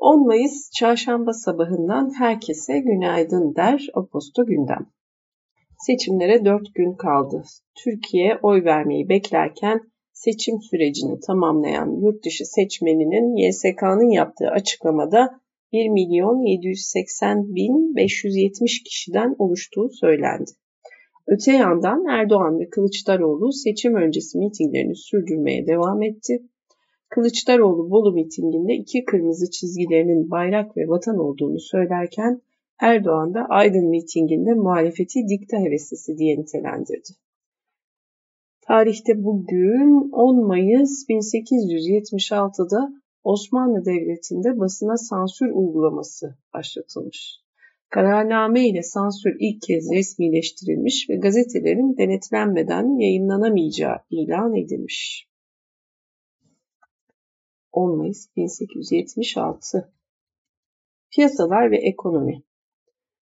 10 Mayıs çarşamba sabahından herkese günaydın der Aposto Gündem. Seçimlere 4 gün kaldı. Türkiye oy vermeyi beklerken seçim sürecini tamamlayan yurt dışı seçmeninin YSK'nın yaptığı açıklamada 1 milyon 780 bin 570 kişiden oluştuğu söylendi. Öte yandan Erdoğan ve Kılıçdaroğlu seçim öncesi mitinglerini sürdürmeye devam etti. Kılıçdaroğlu Bolu mitinginde iki kırmızı çizgilerinin bayrak ve vatan olduğunu söylerken Erdoğan da Aydın mitinginde muhalefeti dikta heveslisi diye nitelendirdi. Tarihte bugün 10 Mayıs 1876'da Osmanlı Devleti'nde basına sansür uygulaması başlatılmış. Kararname ile sansür ilk kez resmileştirilmiş ve gazetelerin denetlenmeden yayınlanamayacağı ilan edilmiş. 10 Mayıs 1876 Piyasalar ve ekonomi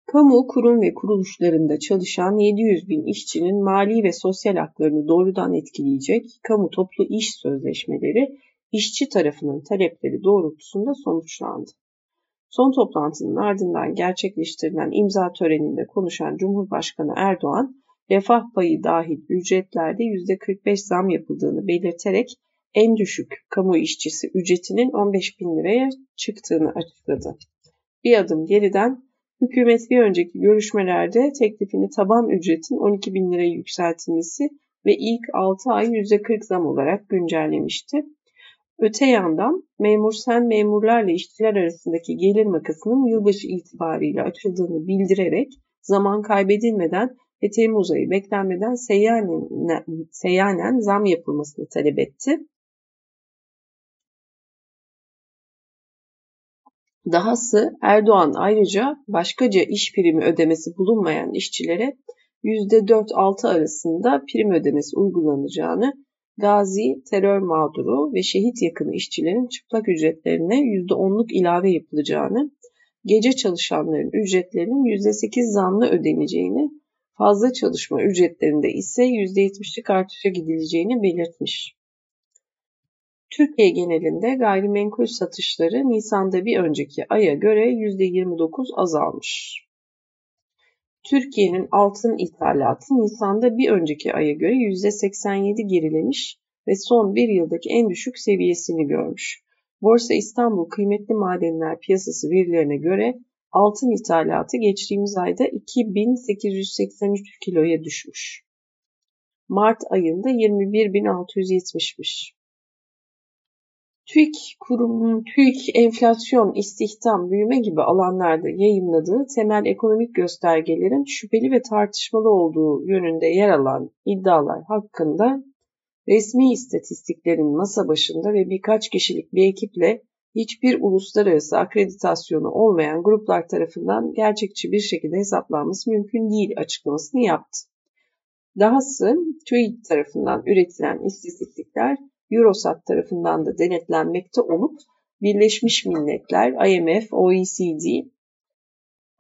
Kamu kurum ve kuruluşlarında çalışan 700 bin işçinin mali ve sosyal haklarını doğrudan etkileyecek kamu toplu iş sözleşmeleri işçi tarafının talepleri doğrultusunda sonuçlandı. Son toplantının ardından gerçekleştirilen imza töreninde konuşan Cumhurbaşkanı Erdoğan, refah payı dahil ücretlerde %45 zam yapıldığını belirterek en düşük kamu işçisi ücretinin 15 bin liraya çıktığını açıkladı. Bir adım geriden hükümet bir önceki görüşmelerde teklifini taban ücretin 12 bin liraya yükseltilmesi ve ilk 6 ay %40 zam olarak güncellemişti. Öte yandan memur sen memurlarla işçiler arasındaki gelir makasının yılbaşı itibariyle açıldığını bildirerek zaman kaybedilmeden ve Temmuz ayı beklenmeden seyyanen, seyyanen zam yapılmasını talep etti. Dahası Erdoğan ayrıca başkaca iş primi ödemesi bulunmayan işçilere %4-6 arasında prim ödemesi uygulanacağını gazi, terör mağduru ve şehit yakını işçilerin çıplak ücretlerine %10'luk ilave yapılacağını, gece çalışanların ücretlerinin %8 zamlı ödeneceğini, fazla çalışma ücretlerinde ise %70'lik artışa gidileceğini belirtmiş. Türkiye genelinde gayrimenkul satışları Nisan'da bir önceki aya göre %29 azalmış. Türkiye'nin altın ithalatı Nisan'da bir önceki aya göre %87 gerilemiş ve son bir yıldaki en düşük seviyesini görmüş. Borsa İstanbul Kıymetli Madenler Piyasası verilerine göre altın ithalatı geçtiğimiz ayda 2883 kiloya düşmüş. Mart ayında 21.670'miş. TÜİK kurumunun TÜİK enflasyon, istihdam, büyüme gibi alanlarda yayınladığı temel ekonomik göstergelerin şüpheli ve tartışmalı olduğu yönünde yer alan iddialar hakkında resmi istatistiklerin masa başında ve birkaç kişilik bir ekiple hiçbir uluslararası akreditasyonu olmayan gruplar tarafından gerçekçi bir şekilde hesaplanması mümkün değil açıklamasını yaptı. Dahası TÜİK tarafından üretilen istatistikler Eurostat tarafından da denetlenmekte olup Birleşmiş Milletler, IMF, OECD,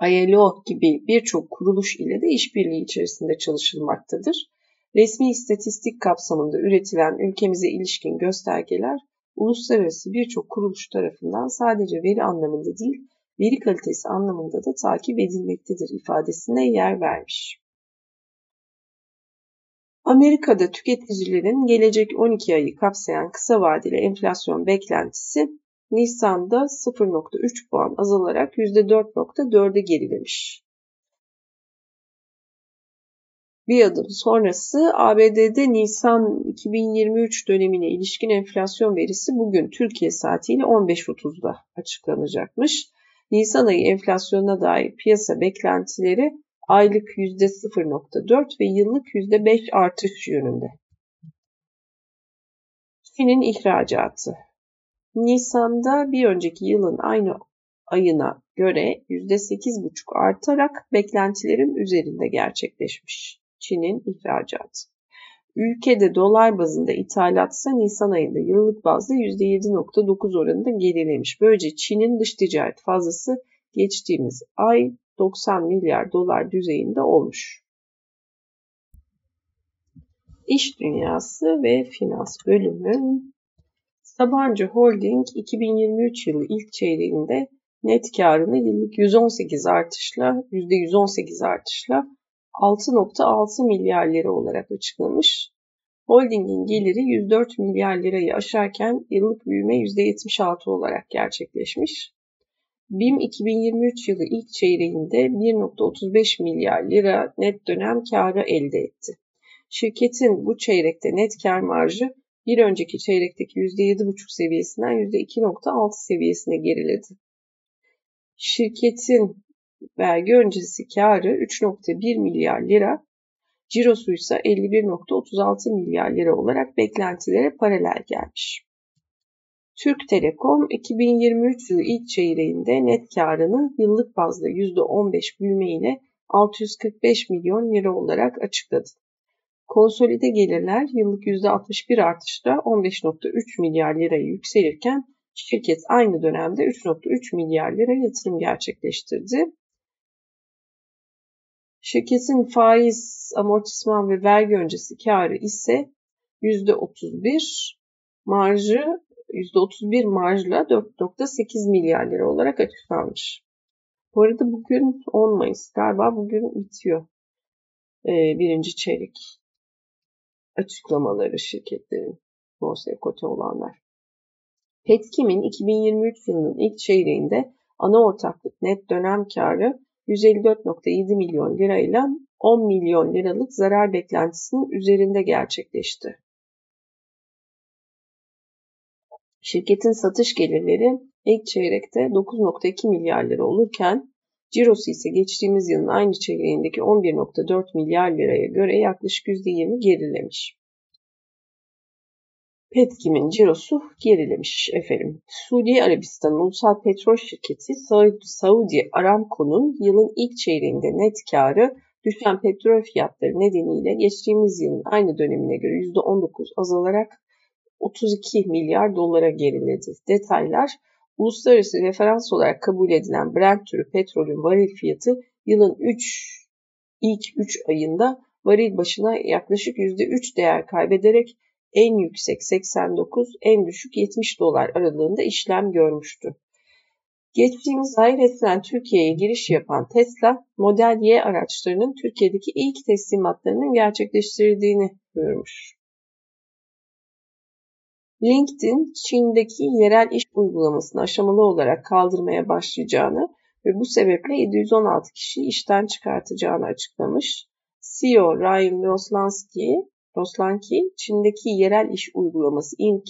ILO gibi birçok kuruluş ile de işbirliği içerisinde çalışılmaktadır. Resmi istatistik kapsamında üretilen ülkemize ilişkin göstergeler uluslararası birçok kuruluş tarafından sadece veri anlamında değil, veri kalitesi anlamında da takip edilmektedir ifadesine yer vermiş. Amerika'da tüketicilerin gelecek 12 ayı kapsayan kısa vadeli enflasyon beklentisi Nisan'da 0.3 puan azalarak %4.4'e gerilemiş. Bir adım sonrası ABD'de Nisan 2023 dönemine ilişkin enflasyon verisi bugün Türkiye saatiyle 15.30'da açıklanacakmış. Nisan ayı enflasyonuna dair piyasa beklentileri aylık %0.4 ve yıllık %5 artış yönünde. Çin'in ihracatı. Nisan'da bir önceki yılın aynı ayına göre %8,5 artarak beklentilerin üzerinde gerçekleşmiş. Çin'in ihracatı. Ülkede dolar bazında ithalat ise Nisan ayında yıllık bazda %7,9 oranında gerilemiş. Böylece Çin'in dış ticaret fazlası geçtiğimiz ay 90 milyar dolar düzeyinde olmuş. İş Dünyası ve Finans bölümü Sabancı Holding 2023 yılı ilk çeyreğinde net karını yıllık 118 artışla %118 artışla 6.6 milyar lira olarak açıklamış. Holdingin geliri 104 milyar lirayı aşarken yıllık büyüme %76 olarak gerçekleşmiş. BİM 2023 yılı ilk çeyreğinde 1.35 milyar lira net dönem karı elde etti. Şirketin bu çeyrekte net kar marjı bir önceki çeyrekteki %7,5 seviyesinden %2,6 seviyesine geriledi. Şirketin vergi öncesi karı 3,1 milyar lira, cirosu ise 51,36 milyar lira olarak beklentilere paralel gelmiş. Türk Telekom 2023 yılı ilk çeyreğinde net karını yıllık bazda %15 büyüme ile 645 milyon lira olarak açıkladı. Konsolide gelirler yıllık %61 artışla 15.3 milyar liraya yükselirken şirket aynı dönemde 3.3 milyar lira yatırım gerçekleştirdi. Şirketin faiz, amortisman ve vergi öncesi karı ise %31, marjı %31 marjla 4.8 milyar lira olarak açıklanmış. Bu arada bugün 10 Mayıs galiba bugün bitiyor ee, birinci çeyrek açıklamaları şirketlerin borsaya kote olanlar. Petkim'in 2023 yılının ilk çeyreğinde ana ortaklık net dönem karı 154.7 milyon lirayla 10 milyon liralık zarar beklentisinin üzerinde gerçekleşti. Şirketin satış gelirleri ilk çeyrekte 9.2 milyar lira olurken cirosu ise geçtiğimiz yılın aynı çeyreğindeki 11.4 milyar liraya göre yaklaşık %20 gerilemiş. Petkim'in cirosu gerilemiş efendim. Suudi Arabistan Ulusal Petrol Şirketi Saudi Aramco'nun yılın ilk çeyreğinde net karı düşen petrol fiyatları nedeniyle geçtiğimiz yılın aynı dönemine göre %19 azalarak 32 milyar dolara geriledi. Detaylar uluslararası referans olarak kabul edilen Brent türü petrolün varil fiyatı yılın 3 ilk 3 ayında varil başına yaklaşık %3 değer kaybederek en yüksek 89, en düşük 70 dolar aralığında işlem görmüştü. Geçtiğimiz ay resmen Türkiye'ye giriş yapan Tesla, Model Y araçlarının Türkiye'deki ilk teslimatlarının gerçekleştirildiğini duyurmuş. LinkedIn, Çin'deki yerel iş uygulamasını aşamalı olarak kaldırmaya başlayacağını ve bu sebeple 716 kişiyi işten çıkartacağını açıklamış. CEO Ryan Roslansky, Roslanki, Çin'deki yerel iş uygulaması In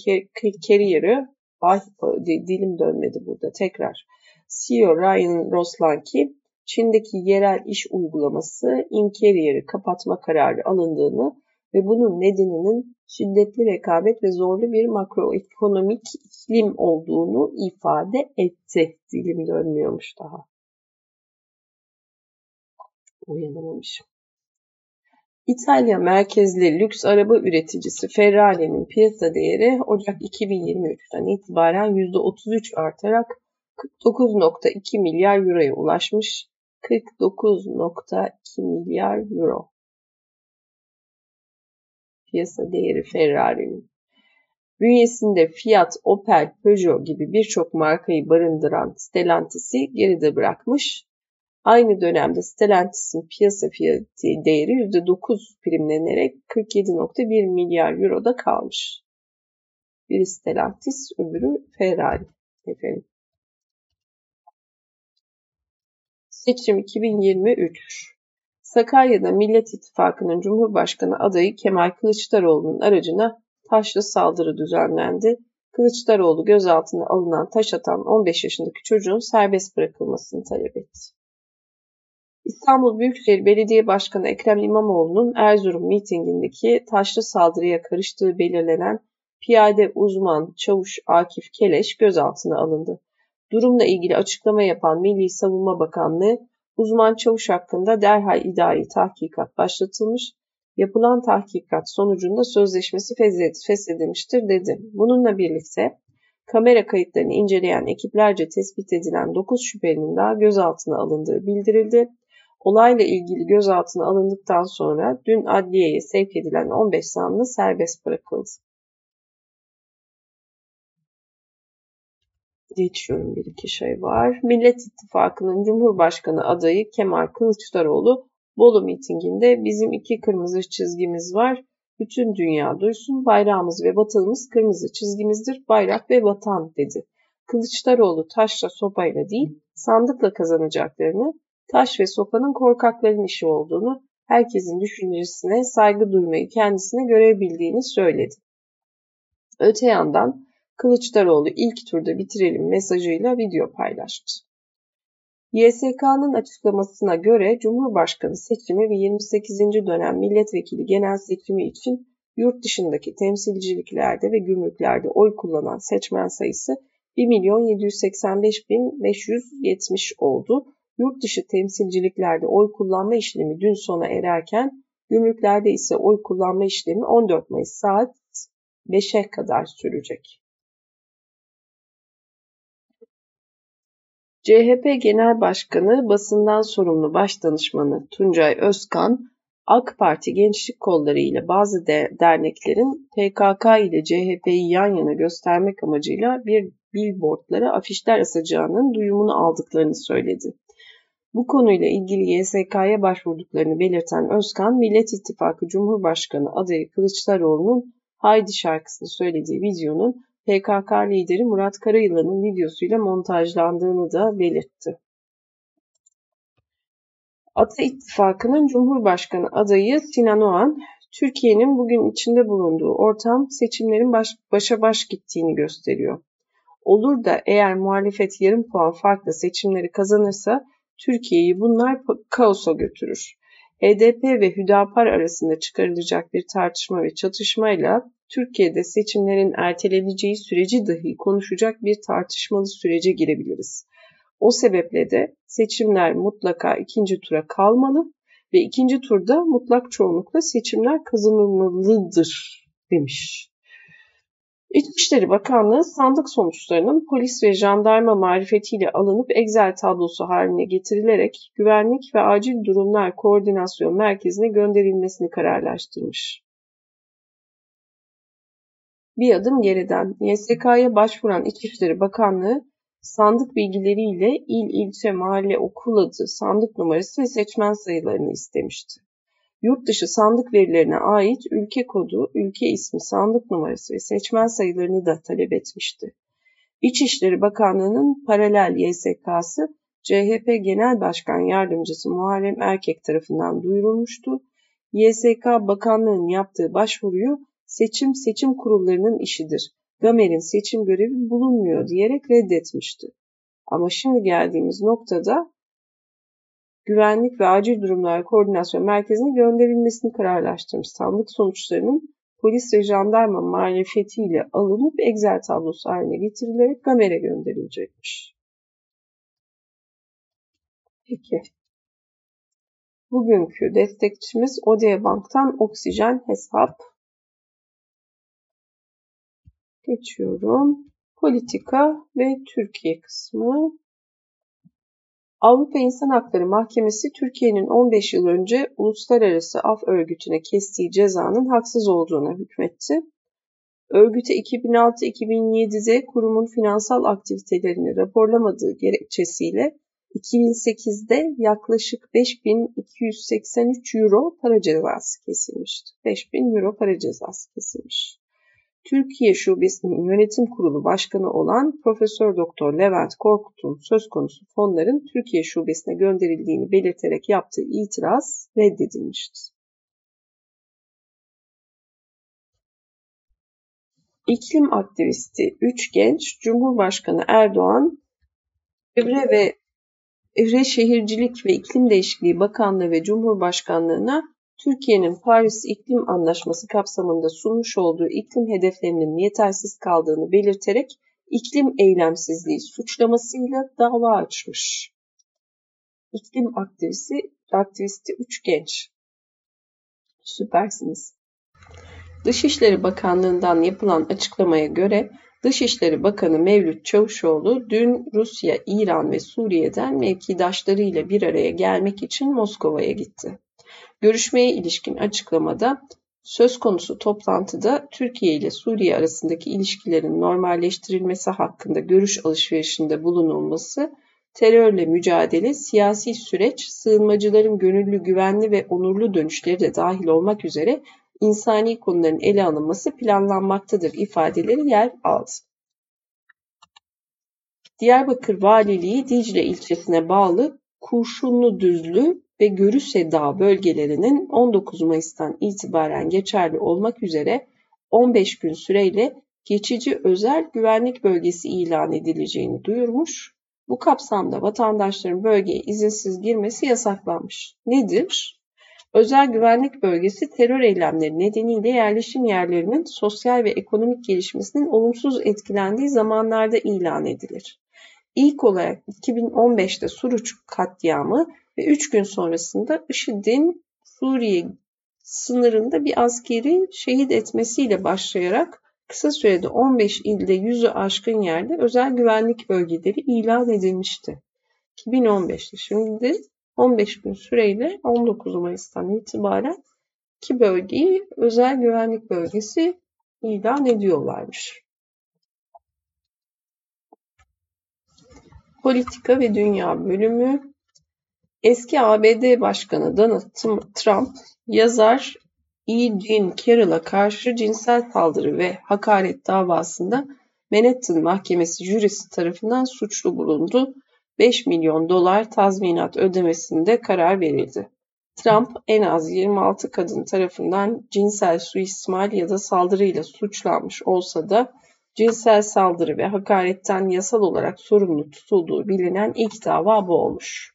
Career'ı, ay dilim dönmedi burada tekrar. CEO Ryan Roslanki, Çin'deki yerel iş uygulaması In Career'ı kapatma kararı alındığını ve bunun nedeninin şiddetli rekabet ve zorlu bir makroekonomik iklim olduğunu ifade etti. Dilim dönmüyormuş daha. Uyanamamışım. İtalya merkezli lüks araba üreticisi Ferrari'nin piyasa değeri Ocak 2023'ten itibaren %33 artarak 49.2 milyar euroya ulaşmış. 49.2 milyar euro piyasa değeri Ferrari'nin. Bünyesinde Fiat, Opel, Peugeot gibi birçok markayı barındıran Stellantis'i geride bırakmış. Aynı dönemde Stellantis'in piyasa fiyatı değeri %9 primlenerek 47.1 milyar euroda kalmış. Biri Stellantis, öbürü Ferrari. Efendim. Seçim 2023 Sakarya'da Millet İttifakı'nın Cumhurbaşkanı adayı Kemal Kılıçdaroğlu'nun aracına taşlı saldırı düzenlendi. Kılıçdaroğlu gözaltına alınan taş atan 15 yaşındaki çocuğun serbest bırakılmasını talep etti. İstanbul Büyükşehir Belediye Başkanı Ekrem İmamoğlu'nun Erzurum mitingindeki taşlı saldırıya karıştığı belirlenen piyade uzman çavuş Akif Keleş gözaltına alındı. Durumla ilgili açıklama yapan Milli Savunma Bakanlığı Uzman çavuş hakkında derhal idari tahkikat başlatılmış, yapılan tahkikat sonucunda sözleşmesi feshedilmiştir dedi. Bununla birlikte kamera kayıtlarını inceleyen ekiplerce tespit edilen 9 şüphelinin daha gözaltına alındığı bildirildi. Olayla ilgili gözaltına alındıktan sonra dün adliyeye sevk edilen 15 zanlı serbest bırakıldı. Geçiyorum bir iki şey var. Millet İttifakı'nın Cumhurbaşkanı adayı Kemal Kılıçdaroğlu Bolu mitinginde bizim iki kırmızı çizgimiz var. Bütün dünya duysun bayrağımız ve vatanımız kırmızı çizgimizdir bayrak ve vatan dedi. Kılıçdaroğlu taşla sopayla değil sandıkla kazanacaklarını, taş ve sopanın korkakların işi olduğunu, herkesin düşüncesine saygı duymayı kendisine görebildiğini söyledi. Öte yandan Kılıçdaroğlu ilk turda bitirelim mesajıyla video paylaştı. YSK'nın açıklamasına göre Cumhurbaşkanı seçimi ve 28. dönem milletvekili genel seçimi için yurt dışındaki temsilciliklerde ve gümrüklerde oy kullanan seçmen sayısı 1 milyon 785 bin 570 oldu. Yurt dışı temsilciliklerde oy kullanma işlemi dün sona ererken gümrüklerde ise oy kullanma işlemi 14 Mayıs saat 5'e kadar sürecek. CHP Genel Başkanı basından sorumlu başdanışmanı Tuncay Özkan, AK Parti gençlik kolları ile bazı de derneklerin PKK ile CHP'yi yan yana göstermek amacıyla bir billboardlara afişler asacağının duyumunu aldıklarını söyledi. Bu konuyla ilgili YSK'ya başvurduklarını belirten Özkan, Millet İttifakı Cumhurbaşkanı adayı Kılıçdaroğlu'nun Haydi şarkısını söylediği videonun PKK lideri Murat Karayılan'ın videosuyla montajlandığını da belirtti. Ata İttifakı'nın Cumhurbaşkanı adayı Sinan Oğan, Türkiye'nin bugün içinde bulunduğu ortam seçimlerin baş, başa baş gittiğini gösteriyor. Olur da eğer muhalefet yarım puan farkla seçimleri kazanırsa Türkiye'yi bunlar kaosa götürür. HDP ve Hüdapar arasında çıkarılacak bir tartışma ve çatışmayla Türkiye'de seçimlerin erteleneceği süreci dahi konuşacak bir tartışmalı sürece girebiliriz. O sebeple de seçimler mutlaka ikinci tura kalmalı ve ikinci turda mutlak çoğunlukla seçimler kazanılmalıdır demiş. İçişleri Bakanlığı sandık sonuçlarının polis ve jandarma marifetiyle alınıp Excel tablosu haline getirilerek Güvenlik ve Acil Durumlar Koordinasyon Merkezi'ne gönderilmesini kararlaştırmış. Bir adım geriden YSK'ya başvuran İçişleri Bakanlığı sandık bilgileriyle il, ilçe, mahalle, okul adı, sandık numarası ve seçmen sayılarını istemişti. Yurt dışı sandık verilerine ait ülke kodu, ülke ismi, sandık numarası ve seçmen sayılarını da talep etmişti. İçişleri Bakanlığı'nın paralel YSK'sı CHP Genel Başkan Yardımcısı Muharrem Erkek tarafından duyurulmuştu. YSK Bakanlığı'nın yaptığı başvuruyu seçim seçim kurullarının işidir. Gamer'in seçim görevi bulunmuyor diyerek reddetmişti. Ama şimdi geldiğimiz noktada Güvenlik ve Acil Durumlar Koordinasyon Merkezi'ne gönderilmesini kararlaştırmış. Sandık sonuçlarının polis ve jandarma marifetiyle alınıp Excel tablosu haline getirilerek Gamer'e gönderilecekmiş. Peki. Bugünkü destekçimiz Odea Bank'tan Oksijen Hesap. Geçiyorum. Politika ve Türkiye kısmı. Avrupa İnsan Hakları Mahkemesi Türkiye'nin 15 yıl önce Uluslararası Af Örgütü'ne kestiği cezanın haksız olduğuna hükmetti. Örgüte 2006-2007'de kurumun finansal aktivitelerini raporlamadığı gerekçesiyle 2008'de yaklaşık 5283 euro para cezası kesilmişti. 5000 euro para cezası kesilmiş. Türkiye Şubesi'nin yönetim kurulu başkanı olan Profesör Doktor Levent Korkut'un söz konusu fonların Türkiye Şubesi'ne gönderildiğini belirterek yaptığı itiraz reddedilmişti. İklim aktivisti 3 genç Cumhurbaşkanı Erdoğan Çevre ve Çevre Şehircilik ve İklim Değişikliği Bakanlığı ve Cumhurbaşkanlığına Türkiye'nin Paris İklim Anlaşması kapsamında sunmuş olduğu iklim hedeflerinin yetersiz kaldığını belirterek iklim eylemsizliği suçlamasıyla dava açmış. İklim aktivisti, aktivisti 3 genç. Süpersiniz. Dışişleri Bakanlığı'ndan yapılan açıklamaya göre Dışişleri Bakanı Mevlüt Çavuşoğlu dün Rusya, İran ve Suriye'den mevkidaşlarıyla bir araya gelmek için Moskova'ya gitti. Görüşmeye ilişkin açıklamada Söz konusu toplantıda Türkiye ile Suriye arasındaki ilişkilerin normalleştirilmesi hakkında görüş alışverişinde bulunulması, terörle mücadele, siyasi süreç, sığınmacıların gönüllü, güvenli ve onurlu dönüşleri de dahil olmak üzere insani konuların ele alınması planlanmaktadır ifadeleri yer aldı. Diyarbakır Valiliği Dicle ilçesine bağlı Kurşunlu Düzlü ve Görüse Dağı bölgelerinin 19 Mayıs'tan itibaren geçerli olmak üzere 15 gün süreyle geçici özel güvenlik bölgesi ilan edileceğini duyurmuş. Bu kapsamda vatandaşların bölgeye izinsiz girmesi yasaklanmış. Nedir? Özel güvenlik bölgesi terör eylemleri nedeniyle yerleşim yerlerinin sosyal ve ekonomik gelişmesinin olumsuz etkilendiği zamanlarda ilan edilir. İlk olarak 2015'te Suruç katliamı ve 3 gün sonrasında IŞİD'in Suriye sınırında bir askeri şehit etmesiyle başlayarak kısa sürede 15 ilde yüzü aşkın yerde özel güvenlik bölgeleri ilan edilmişti. 2015'te. Şimdi 15 gün süreyle 19 Mayıs'tan itibaren iki bölgeyi özel güvenlik bölgesi ilan ediyorlarmış. Politika ve Dünya bölümü Eski ABD Başkanı Donald Trump, yazar E. Jean Carroll'a karşı cinsel saldırı ve hakaret davasında Manhattan Mahkemesi jürisi tarafından suçlu bulundu 5 milyon dolar tazminat ödemesinde karar verildi. Trump en az 26 kadın tarafından cinsel suistimal ya da saldırıyla suçlanmış olsa da cinsel saldırı ve hakaretten yasal olarak sorumlu tutulduğu bilinen ilk dava bu olmuş.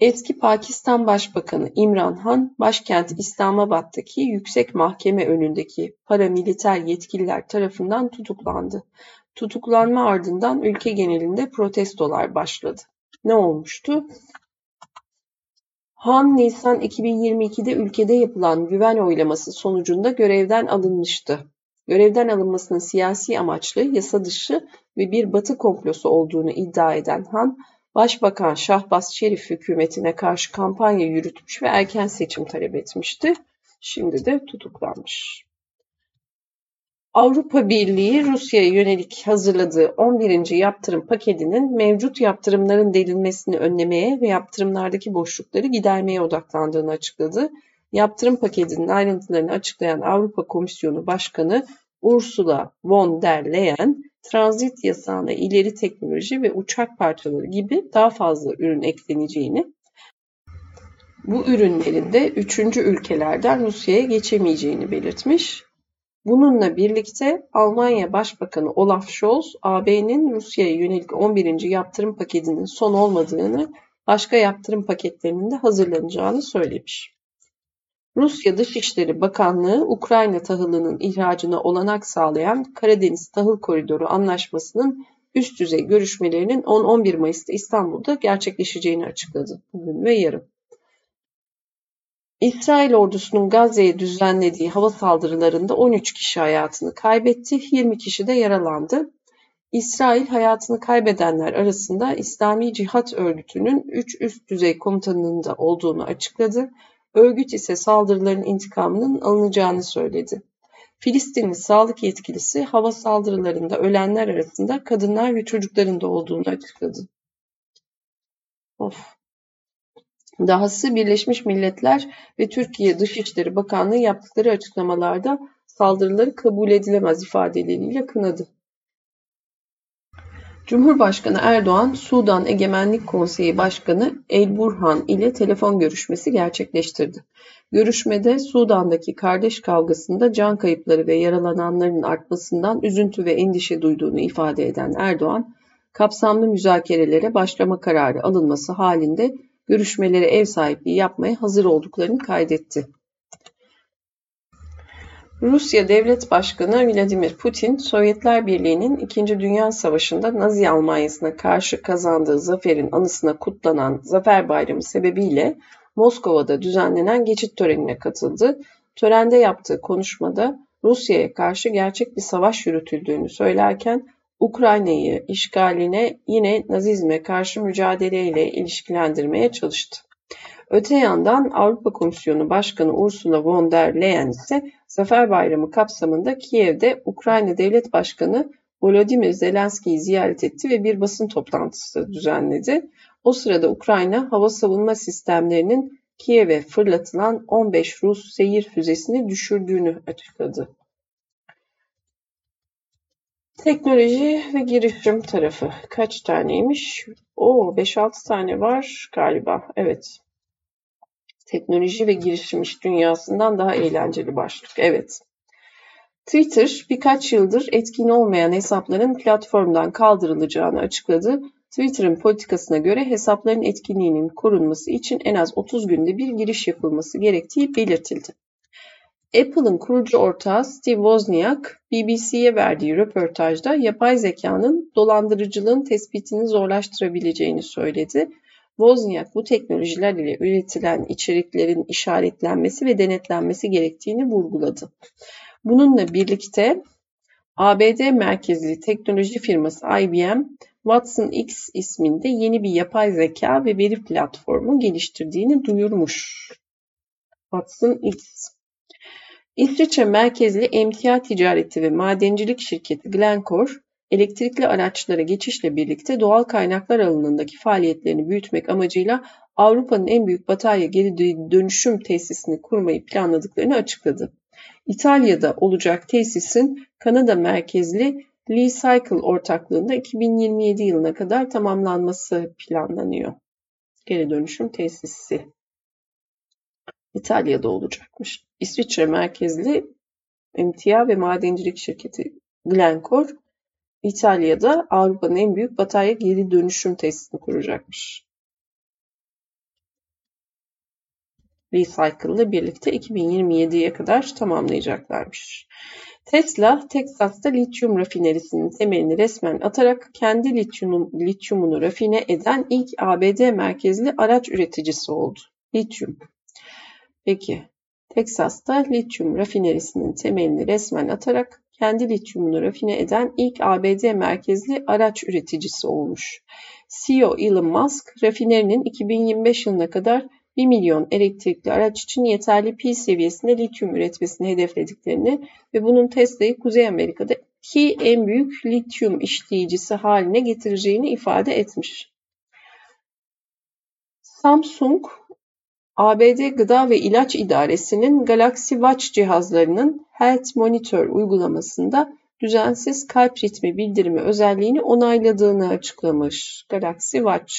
Eski Pakistan Başbakanı İmran Han, başkent İslamabad'daki yüksek mahkeme önündeki paramiliter yetkililer tarafından tutuklandı. Tutuklanma ardından ülke genelinde protestolar başladı. Ne olmuştu? Han Nisan 2022'de ülkede yapılan güven oylaması sonucunda görevden alınmıştı. Görevden alınmasının siyasi amaçlı, yasa dışı ve bir batı komplosu olduğunu iddia eden Han, Başbakan Şahbaz Şerif hükümetine karşı kampanya yürütmüş ve erken seçim talep etmişti. Şimdi de tutuklanmış. Avrupa Birliği Rusya'ya yönelik hazırladığı 11. yaptırım paketinin mevcut yaptırımların delinmesini önlemeye ve yaptırımlardaki boşlukları gidermeye odaklandığını açıkladı. Yaptırım paketinin ayrıntılarını açıklayan Avrupa Komisyonu Başkanı Ursula von der Leyen, transit yasağına ileri teknoloji ve uçak parçaları gibi daha fazla ürün ekleneceğini, bu ürünlerin de üçüncü ülkelerden Rusya'ya geçemeyeceğini belirtmiş. Bununla birlikte Almanya Başbakanı Olaf Scholz, AB'nin Rusya'ya yönelik 11. yaptırım paketinin son olmadığını, başka yaptırım paketlerinin de hazırlanacağını söylemiş. Rusya Dışişleri Bakanlığı, Ukrayna tahılının ihracına olanak sağlayan Karadeniz Tahıl Koridoru Anlaşması'nın üst düzey görüşmelerinin 10-11 Mayıs'ta İstanbul'da gerçekleşeceğini açıkladı bugün ve yarın. İsrail ordusunun Gazze'ye düzenlediği hava saldırılarında 13 kişi hayatını kaybetti, 20 kişi de yaralandı. İsrail hayatını kaybedenler arasında İslami Cihat Örgütü'nün 3 üst düzey komutanının da olduğunu açıkladı. Örgüt ise saldırıların intikamının alınacağını söyledi. Filistinli sağlık yetkilisi hava saldırılarında ölenler arasında kadınlar ve çocukların da olduğunu açıkladı. Of. Dahası Birleşmiş Milletler ve Türkiye Dışişleri Bakanlığı yaptıkları açıklamalarda saldırıları kabul edilemez ifadeleriyle kınadı. Cumhurbaşkanı Erdoğan, Sudan Egemenlik Konseyi Başkanı El Burhan ile telefon görüşmesi gerçekleştirdi. Görüşmede Sudan'daki kardeş kavgasında can kayıpları ve yaralananların artmasından üzüntü ve endişe duyduğunu ifade eden Erdoğan, kapsamlı müzakerelere başlama kararı alınması halinde görüşmelere ev sahipliği yapmaya hazır olduklarını kaydetti. Rusya Devlet Başkanı Vladimir Putin, Sovyetler Birliği'nin İkinci Dünya Savaşı'nda Nazi Almanyası'na karşı kazandığı zaferin anısına kutlanan Zafer Bayramı sebebiyle Moskova'da düzenlenen geçit törenine katıldı. Törende yaptığı konuşmada Rusya'ya karşı gerçek bir savaş yürütüldüğünü söylerken Ukrayna'yı işgaline yine Nazizme karşı mücadeleyle ilişkilendirmeye çalıştı. Öte yandan Avrupa Komisyonu Başkanı Ursula von der Leyen ise Zafer Bayramı kapsamında Kiev'de Ukrayna Devlet Başkanı Volodymyr Zelenski'yi ziyaret etti ve bir basın toplantısı düzenledi. O sırada Ukrayna hava savunma sistemlerinin Kiev'e fırlatılan 15 Rus seyir füzesini düşürdüğünü açıkladı. Teknoloji ve girişim tarafı kaç taneymiş? O 5-6 tane var galiba. Evet. Teknoloji ve girişim iş dünyasından daha eğlenceli başlık. Evet. Twitter birkaç yıldır etkin olmayan hesapların platformdan kaldırılacağını açıkladı. Twitter'ın politikasına göre hesapların etkinliğinin korunması için en az 30 günde bir giriş yapılması gerektiği belirtildi. Apple'ın kurucu ortağı Steve Wozniak, BBC'ye verdiği röportajda yapay zekanın dolandırıcılığın tespitini zorlaştırabileceğini söyledi. Wozniak bu teknolojiler ile üretilen içeriklerin işaretlenmesi ve denetlenmesi gerektiğini vurguladı. Bununla birlikte ABD merkezli teknoloji firması IBM, Watson X isminde yeni bir yapay zeka ve veri platformu geliştirdiğini duyurmuş. Watson X. İsviçre merkezli emtia ticareti ve madencilik şirketi Glencore, elektrikli araçlara geçişle birlikte doğal kaynaklar alanındaki faaliyetlerini büyütmek amacıyla Avrupa'nın en büyük batarya geri dönüşüm tesisini kurmayı planladıklarını açıkladı. İtalya'da olacak tesisin Kanada merkezli Lee Cycle ortaklığında 2027 yılına kadar tamamlanması planlanıyor. Geri dönüşüm tesisi. İtalya'da olacakmış. İsviçre merkezli emtia ve madencilik şirketi Glencore İtalya'da Avrupa'nın en büyük batarya geri dönüşüm tesisini kuracakmış. Recycle ile birlikte 2027'ye kadar tamamlayacaklarmış. Tesla, Teksas'ta lityum rafinerisinin temelini resmen atarak kendi lityum, lityumunu rafine eden ilk ABD merkezli araç üreticisi oldu. Lityum. Peki, Teksas'ta lityum rafinerisinin temelini resmen atarak kendi lityumunu rafine eden ilk ABD merkezli araç üreticisi olmuş. CEO Elon Musk, rafinerinin 2025 yılına kadar 1 milyon elektrikli araç için yeterli pil seviyesinde lityum üretmesini hedeflediklerini ve bunun Tesla'yı Kuzey Amerika'da iki en büyük lityum işleyicisi haline getireceğini ifade etmiş. Samsung, ABD Gıda ve İlaç İdaresi'nin Galaxy Watch cihazlarının Health Monitor uygulamasında düzensiz kalp ritmi bildirimi özelliğini onayladığını açıklamış. Galaxy Watch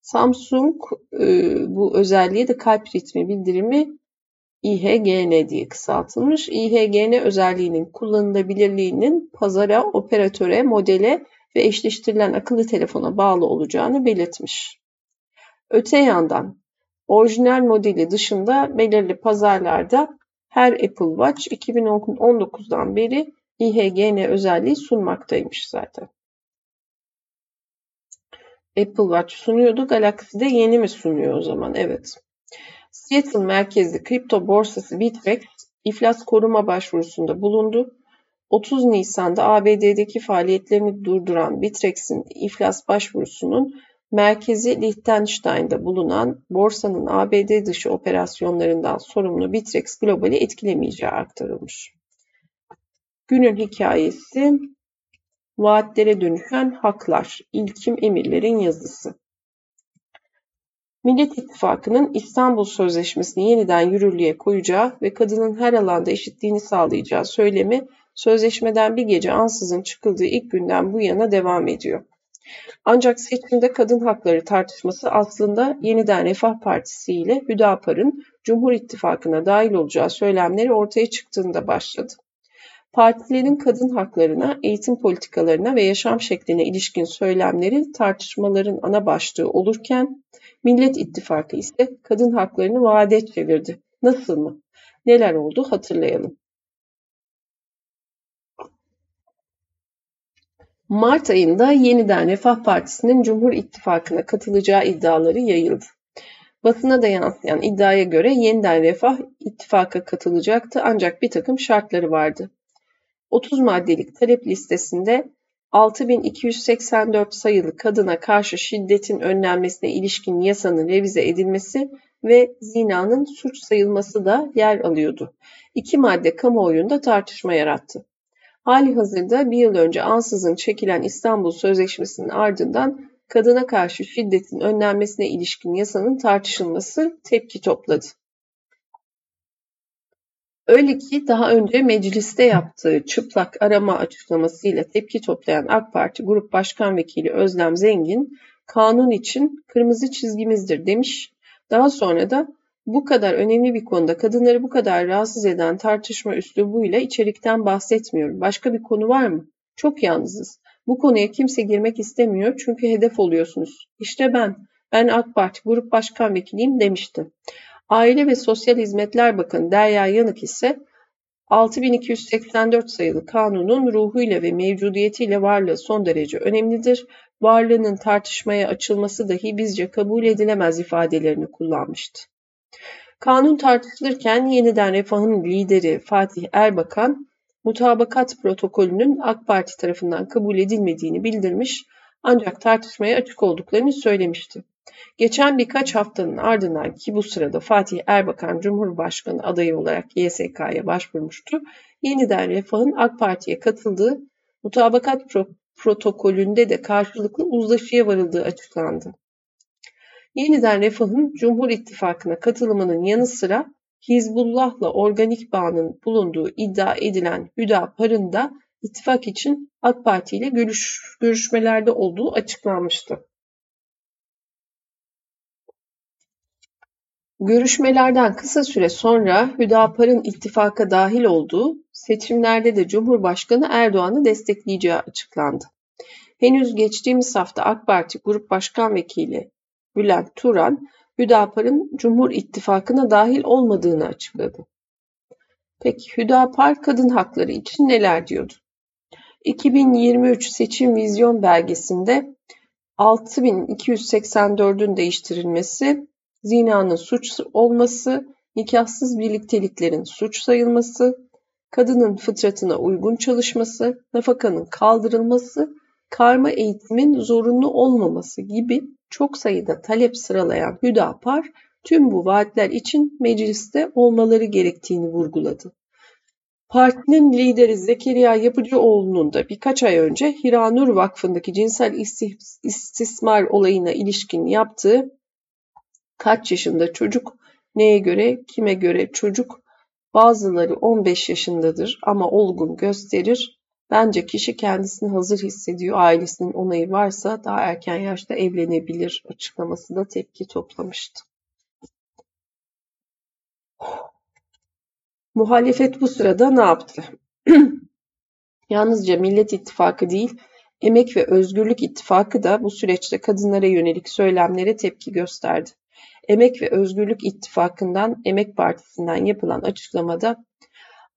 Samsung e, bu özelliği de kalp ritmi bildirimi IHGN diye kısaltılmış. IHGN özelliğinin kullanılabilirliğinin pazara, operatöre, modele ve eşleştirilen akıllı telefona bağlı olacağını belirtmiş. Öte yandan orijinal modeli dışında belirli pazarlarda her Apple Watch 2019'dan beri IHGN özelliği sunmaktaymış zaten. Apple Watch sunuyordu. Galaxy de yeni mi sunuyor o zaman? Evet. Seattle merkezli kripto borsası Bitrex iflas koruma başvurusunda bulundu. 30 Nisan'da ABD'deki faaliyetlerini durduran Bitrex'in iflas başvurusunun merkezi Liechtenstein'da bulunan borsanın ABD dışı operasyonlarından sorumlu Bitrex Global'i etkilemeyeceği aktarılmış. Günün hikayesi Vaatlere dönüşen haklar. İlkim Emirler'in yazısı. Millet İttifakı'nın İstanbul Sözleşmesi'ni yeniden yürürlüğe koyacağı ve kadının her alanda eşitliğini sağlayacağı söylemi sözleşmeden bir gece ansızın çıkıldığı ilk günden bu yana devam ediyor. Ancak seçimde kadın hakları tartışması aslında yeniden Refah Partisi ile Hüdapar'ın Cumhur İttifakı'na dahil olacağı söylemleri ortaya çıktığında başladı. Partilerin kadın haklarına, eğitim politikalarına ve yaşam şekline ilişkin söylemleri tartışmaların ana başlığı olurken Millet İttifakı ise kadın haklarını vaade çevirdi. Nasıl mı? Neler oldu hatırlayalım. Mart ayında yeniden Refah Partisi'nin Cumhur İttifakı'na katılacağı iddiaları yayıldı. Basına da yansıyan iddiaya göre yeniden Refah ittifaka katılacaktı ancak bir takım şartları vardı. 30 maddelik talep listesinde 6284 sayılı kadına karşı şiddetin önlenmesine ilişkin yasanın revize edilmesi ve zinanın suç sayılması da yer alıyordu. İki madde kamuoyunda tartışma yarattı. Hali hazırda bir yıl önce ansızın çekilen İstanbul Sözleşmesi'nin ardından kadına karşı şiddetin önlenmesine ilişkin yasanın tartışılması tepki topladı. Öyle ki daha önce mecliste yaptığı çıplak arama açıklamasıyla tepki toplayan AK Parti Grup Başkan Vekili Özlem Zengin, kanun için kırmızı çizgimizdir demiş. Daha sonra da bu kadar önemli bir konuda kadınları bu kadar rahatsız eden tartışma üslubuyla içerikten bahsetmiyorum. Başka bir konu var mı? Çok yalnızız. Bu konuya kimse girmek istemiyor çünkü hedef oluyorsunuz. İşte ben, ben AK Parti Grup Başkan Vekiliyim demişti. Aile ve Sosyal Hizmetler Bakanı Derya Yanık ise 6284 sayılı kanunun ruhuyla ve mevcudiyetiyle varlığı son derece önemlidir. Varlığının tartışmaya açılması dahi bizce kabul edilemez ifadelerini kullanmıştı. Kanun tartışılırken yeniden Refah'ın lideri Fatih Erbakan, mutabakat protokolünün AK Parti tarafından kabul edilmediğini bildirmiş ancak tartışmaya açık olduklarını söylemişti. Geçen birkaç haftanın ardından ki bu sırada Fatih Erbakan Cumhurbaşkanı adayı olarak YSK'ya başvurmuştu. Yeniden Refah'ın AK Parti'ye katıldığı mutabakat pro protokolünde de karşılıklı uzlaşıya varıldığı açıklandı. Yeniden Refah'ın Cumhur İttifakı'na katılımının yanı sıra Hizbullah'la organik bağının bulunduğu iddia edilen Hüdapar'ın da ittifak için AK Parti ile görüş, görüşmelerde olduğu açıklanmıştı. Görüşmelerden kısa süre sonra Hüdapar'ın ittifaka dahil olduğu, seçimlerde de Cumhurbaşkanı Erdoğan'ı destekleyeceği açıklandı. Henüz geçtiğimiz hafta AK Parti Grup Başkan Vekili Bülent Turan, Hüdapar'ın Cumhur İttifakı'na dahil olmadığını açıkladı. Peki Hüdapar kadın hakları için neler diyordu? 2023 seçim vizyon belgesinde 6284'ün değiştirilmesi, zinanın suç olması, nikahsız birlikteliklerin suç sayılması, kadının fıtratına uygun çalışması, nafakanın kaldırılması, karma eğitimin zorunlu olmaması gibi çok sayıda talep sıralayan Hüdapar tüm bu vaatler için mecliste olmaları gerektiğini vurguladı. Partinin lideri Zekeriya Yapıcıoğlu'nun da birkaç ay önce Hiranur Vakfı'ndaki cinsel istismar olayına ilişkin yaptığı kaç yaşında çocuk, neye göre, kime göre çocuk, bazıları 15 yaşındadır ama olgun gösterir. Bence kişi kendisini hazır hissediyor, ailesinin onayı varsa daha erken yaşta evlenebilir açıklaması da tepki toplamıştı. Muhalefet bu sırada ne yaptı? Yalnızca Millet İttifakı değil, Emek ve Özgürlük İttifakı da bu süreçte kadınlara yönelik söylemlere tepki gösterdi. Emek ve Özgürlük İttifakı'ndan Emek Partisi'nden yapılan açıklamada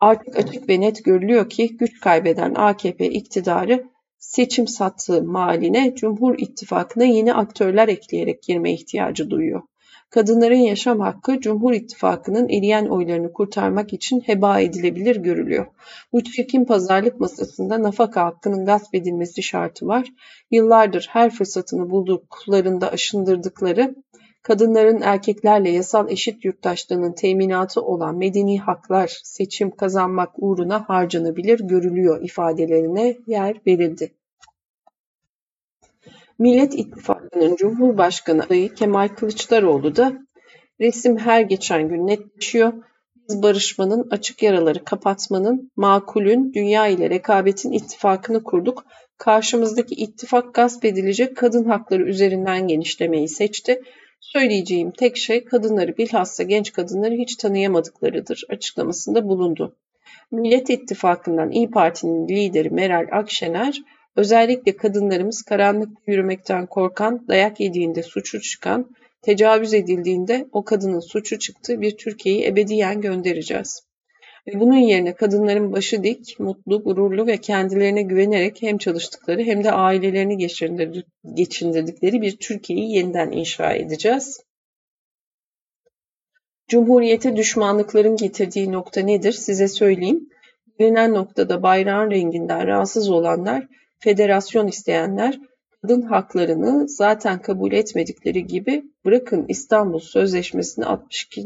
artık açık ve net görülüyor ki güç kaybeden AKP iktidarı seçim sattığı maline Cumhur İttifakı'na yeni aktörler ekleyerek girme ihtiyacı duyuyor. Kadınların yaşam hakkı Cumhur İttifakı'nın eriyen oylarını kurtarmak için heba edilebilir görülüyor. Bu çirkin pazarlık masasında nafaka hakkının gasp edilmesi şartı var. Yıllardır her fırsatını bulduklarında aşındırdıkları kadınların erkeklerle yasal eşit yurttaşlığının teminatı olan medeni haklar seçim kazanmak uğruna harcanabilir görülüyor ifadelerine yer verildi. Millet İttifakı'nın Cumhurbaşkanı adayı Kemal Kılıçdaroğlu da resim her geçen gün netleşiyor. Biz barışmanın, açık yaraları kapatmanın, makulün, dünya ile rekabetin ittifakını kurduk. Karşımızdaki ittifak gasp edilecek kadın hakları üzerinden genişlemeyi seçti. Söyleyeceğim tek şey kadınları bilhassa genç kadınları hiç tanıyamadıklarıdır açıklamasında bulundu. Millet İttifakı'ndan İyi Parti'nin lideri Meral Akşener, özellikle kadınlarımız karanlıkta yürümekten korkan, dayak yediğinde suçu çıkan, tecavüz edildiğinde o kadının suçu çıktığı bir Türkiye'yi ebediyen göndereceğiz. Ve bunun yerine kadınların başı dik, mutlu, gururlu ve kendilerine güvenerek hem çalıştıkları hem de ailelerini geçindirdikleri bir Türkiye'yi yeniden inşa edeceğiz. Cumhuriyete düşmanlıkların getirdiği nokta nedir size söyleyeyim. Bilinen noktada bayrağın renginden rahatsız olanlar federasyon isteyenler kadın haklarını zaten kabul etmedikleri gibi bırakın İstanbul Sözleşmesi'ni 62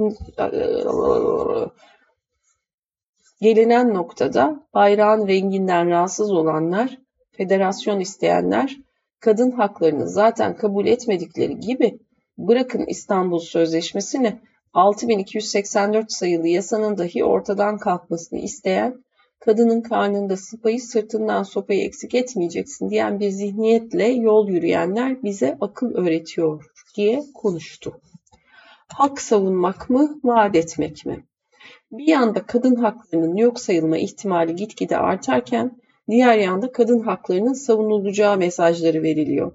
gelinen noktada bayrağın renginden rahatsız olanlar, federasyon isteyenler kadın haklarını zaten kabul etmedikleri gibi bırakın İstanbul Sözleşmesi'ni 6284 sayılı yasanın dahi ortadan kalkmasını isteyen, kadının karnında sıpayı sırtından sopayı eksik etmeyeceksin diyen bir zihniyetle yol yürüyenler bize akıl öğretiyor diye konuştu. Hak savunmak mı, vaat etmek mi? Bir yanda kadın haklarının yok sayılma ihtimali gitgide artarken diğer yanda kadın haklarının savunulacağı mesajları veriliyor.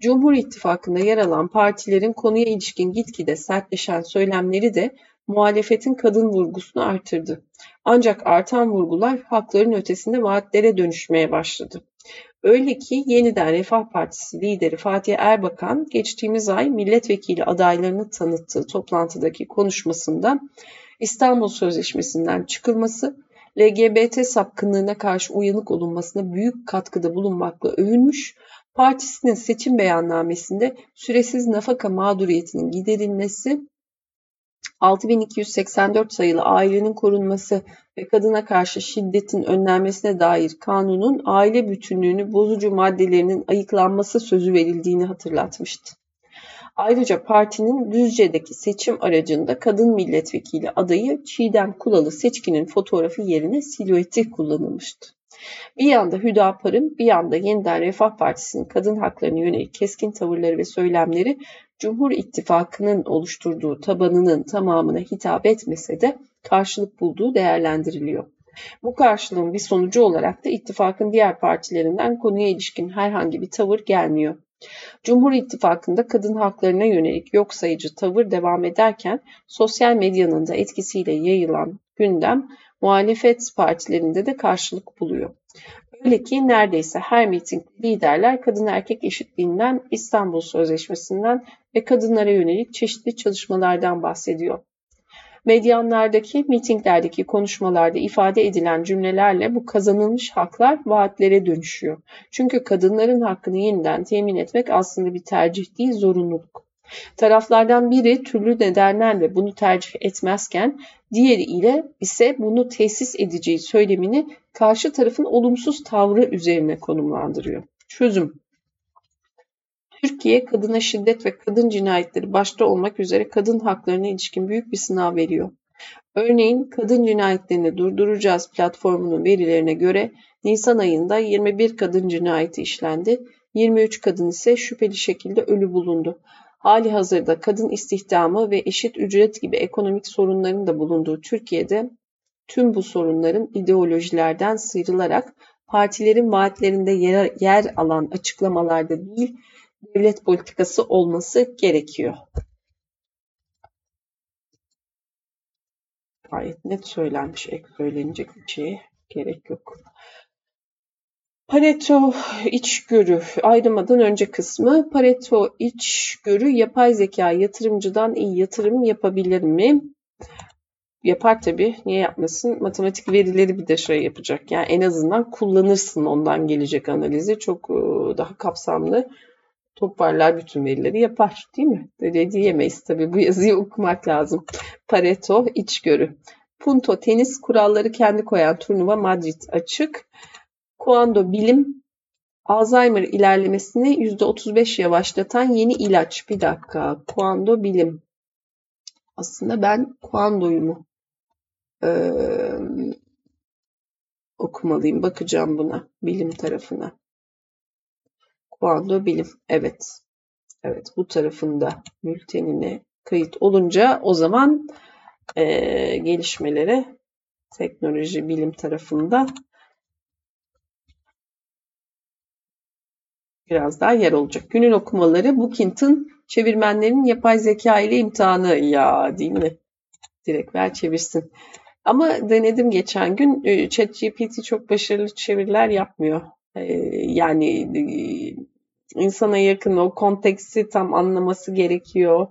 Cumhur İttifakı'nda yer alan partilerin konuya ilişkin gitgide sertleşen söylemleri de muhalefetin kadın vurgusunu artırdı. Ancak artan vurgular hakların ötesinde vaatlere dönüşmeye başladı. Öyle ki yeniden Refah Partisi lideri Fatih Erbakan geçtiğimiz ay milletvekili adaylarını tanıttığı toplantıdaki konuşmasında İstanbul Sözleşmesi'nden çıkılması, LGBT sapkınlığına karşı uyanık olunmasına büyük katkıda bulunmakla övünmüş, partisinin seçim beyannamesinde süresiz nafaka mağduriyetinin giderilmesi, 6284 sayılı ailenin korunması ve kadına karşı şiddetin önlenmesine dair kanunun aile bütünlüğünü bozucu maddelerinin ayıklanması sözü verildiğini hatırlatmıştı. Ayrıca partinin Düzce'deki seçim aracında kadın milletvekili adayı Çiğdem Kulalı seçkinin fotoğrafı yerine silüeti kullanılmıştı. Bir yanda Hüdapar'ın, bir yanda Yeniden Refah Partisi'nin kadın haklarına yönelik keskin tavırları ve söylemleri Cumhur İttifakı'nın oluşturduğu tabanının tamamına hitap etmese de karşılık bulduğu değerlendiriliyor. Bu karşılığın bir sonucu olarak da ittifakın diğer partilerinden konuya ilişkin herhangi bir tavır gelmiyor. Cumhur İttifakı'nda kadın haklarına yönelik yok sayıcı tavır devam ederken sosyal medyanın da etkisiyle yayılan gündem muhalefet partilerinde de karşılık buluyor. Öyle ki neredeyse her miting liderler kadın erkek eşitliğinden, İstanbul Sözleşmesi'nden ve kadınlara yönelik çeşitli çalışmalardan bahsediyor. Medyanlardaki, mitinglerdeki konuşmalarda ifade edilen cümlelerle bu kazanılmış haklar vaatlere dönüşüyor. Çünkü kadınların hakkını yeniden temin etmek aslında bir tercih değil, zorunluluk. Taraflardan biri türlü nedenlerle bunu tercih etmezken diğeri ile ise bunu tesis edeceği söylemini karşı tarafın olumsuz tavrı üzerine konumlandırıyor. Çözüm Türkiye kadına şiddet ve kadın cinayetleri başta olmak üzere kadın haklarına ilişkin büyük bir sınav veriyor. Örneğin kadın cinayetlerini durduracağız platformunun verilerine göre Nisan ayında 21 kadın cinayeti işlendi, 23 kadın ise şüpheli şekilde ölü bulundu. Hali hazırda kadın istihdamı ve eşit ücret gibi ekonomik sorunların da bulunduğu Türkiye'de tüm bu sorunların ideolojilerden sıyrılarak partilerin vaatlerinde yer, yer alan açıklamalarda değil, devlet politikası olması gerekiyor. Gayet net söylenmiş, ek söylenecek bir şeye gerek yok. Pareto içgörü ayrımadan önce kısmı Pareto içgörü yapay zeka yatırımcıdan iyi yatırım yapabilir mi? Yapar tabii. Niye yapmasın? Matematik verileri bir de şey yapacak. Yani en azından kullanırsın ondan gelecek analizi. Çok daha kapsamlı toparlar bütün verileri yapar değil mi? Öyle diyemeyiz tabii bu yazıyı okumak lazım. Pareto içgörü. Punto tenis kuralları kendi koyan turnuva Madrid açık. Kuando bilim Alzheimer ilerlemesini %35 yavaşlatan yeni ilaç. Bir dakika. Kuando bilim. Aslında ben Kuando'yu mu e, okumalıyım. Bakacağım buna. Bilim tarafına. Kuando bilim. Evet. Evet bu tarafında mültenine kayıt olunca o zaman e, gelişmelere teknoloji bilim tarafında biraz daha yer olacak. Günün okumaları Bookington çevirmenlerin yapay zeka ile imtihanı ya değil mi? Direkt ver çevirsin. Ama denedim geçen gün ChatGPT çok başarılı çeviriler yapmıyor. Yani insana yakın o konteksti tam anlaması gerekiyor.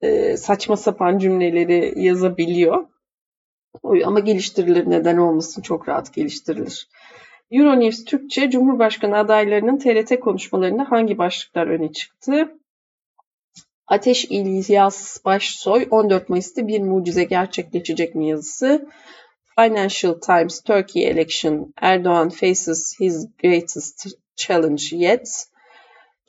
E, saçma sapan cümleleri yazabiliyor. Ama geliştirilir neden olmasın çok rahat geliştirilir. Euronews Türkçe Cumhurbaşkanı adaylarının TRT konuşmalarında hangi başlıklar öne çıktı? Ateş İlyas Başsoy 14 Mayıs'ta bir mucize gerçekleşecek mi yazısı. Financial Times Turkey Election Erdoğan faces his greatest challenge yet.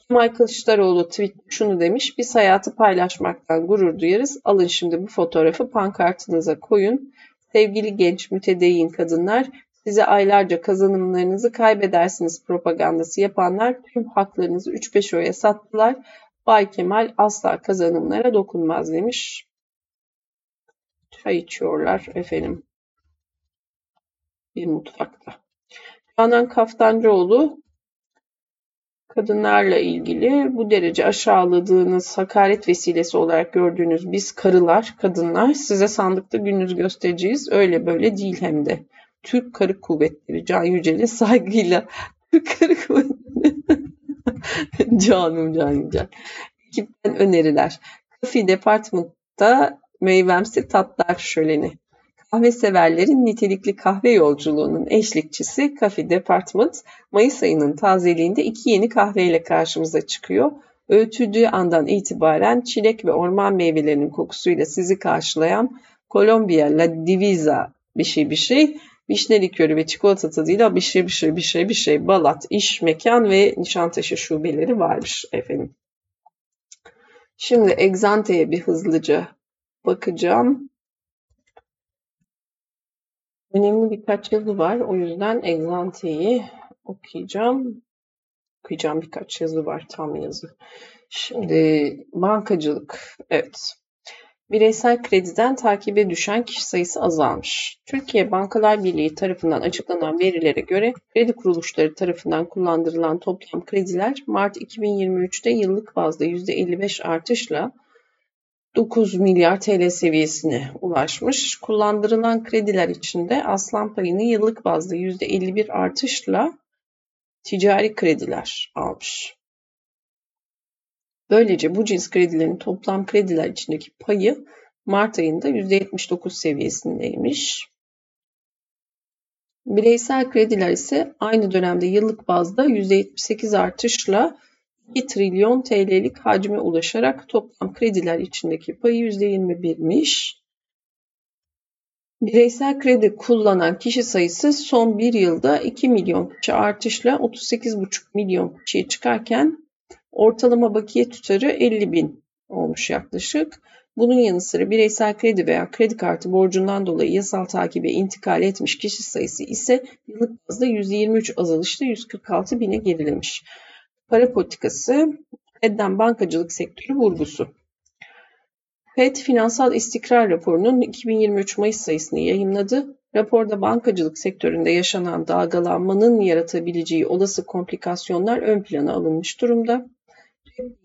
Kemal Kılıçdaroğlu tweet şunu demiş. Biz hayatı paylaşmaktan gurur duyarız. Alın şimdi bu fotoğrafı pankartınıza koyun. Sevgili genç mütedeyyin kadınlar size aylarca kazanımlarınızı kaybedersiniz propagandası yapanlar tüm haklarınızı 3-5 oya sattılar. Bay Kemal asla kazanımlara dokunmaz demiş. Çay içiyorlar efendim. Bir mutfakta. Canan Kaftancıoğlu kadınlarla ilgili bu derece aşağıladığınız hakaret vesilesi olarak gördüğünüz biz karılar, kadınlar size sandıkta gününüzü göstereceğiz. Öyle böyle değil hem de. Türk Karı Kuvvetleri Can Yücel'in saygıyla Türk Karı Kuvvetleri Canım Can Yücel. Ekipten öneriler. Kafi Department'ta meyvemsi tatlar şöleni. Kahve severlerin nitelikli kahve yolculuğunun eşlikçisi Coffee Department, Mayıs ayının tazeliğinde iki yeni kahveyle karşımıza çıkıyor. Öğütüldüğü andan itibaren çilek ve orman meyvelerinin kokusuyla sizi karşılayan Colombia La Divisa bir şey bir şey, vişne likörü ve çikolata tadıyla bir şey bir şey bir şey bir şey Balat, iş, mekan ve Nişantaşı şubeleri varmış efendim. Şimdi Exante'ye bir hızlıca bakacağım. Önemli birkaç yazı var. O yüzden Exante'yi okuyacağım. Okuyacağım birkaç yazı var. Tam yazı. Şimdi bankacılık. Evet. Bireysel krediden takibe düşen kişi sayısı azalmış. Türkiye Bankalar Birliği tarafından açıklanan verilere göre kredi kuruluşları tarafından kullandırılan toplam krediler Mart 2023'te yıllık bazda %55 artışla 9 milyar TL seviyesine ulaşmış. Kullandırılan krediler içinde aslan payını yıllık bazda %51 artışla ticari krediler almış. Böylece bu cins kredilerin toplam krediler içindeki payı Mart ayında %79 seviyesindeymiş. Bireysel krediler ise aynı dönemde yıllık bazda %78 artışla 2 trilyon TL'lik hacme ulaşarak toplam krediler içindeki payı %21'miş. Bireysel kredi kullanan kişi sayısı son bir yılda 2 milyon kişi artışla 38,5 milyon kişiye çıkarken ortalama bakiye tutarı 50 bin olmuş yaklaşık. Bunun yanı sıra bireysel kredi veya kredi kartı borcundan dolayı yasal takibe intikal etmiş kişi sayısı ise yıllık bazda %23 azalışla 146 bine gerilemiş. Para politikası, Fed'den bankacılık sektörü vurgusu. Fed Finansal İstikrar Raporu'nun 2023 Mayıs sayısını yayınladı. Raporda bankacılık sektöründe yaşanan dalgalanmanın yaratabileceği olası komplikasyonlar ön plana alınmış durumda.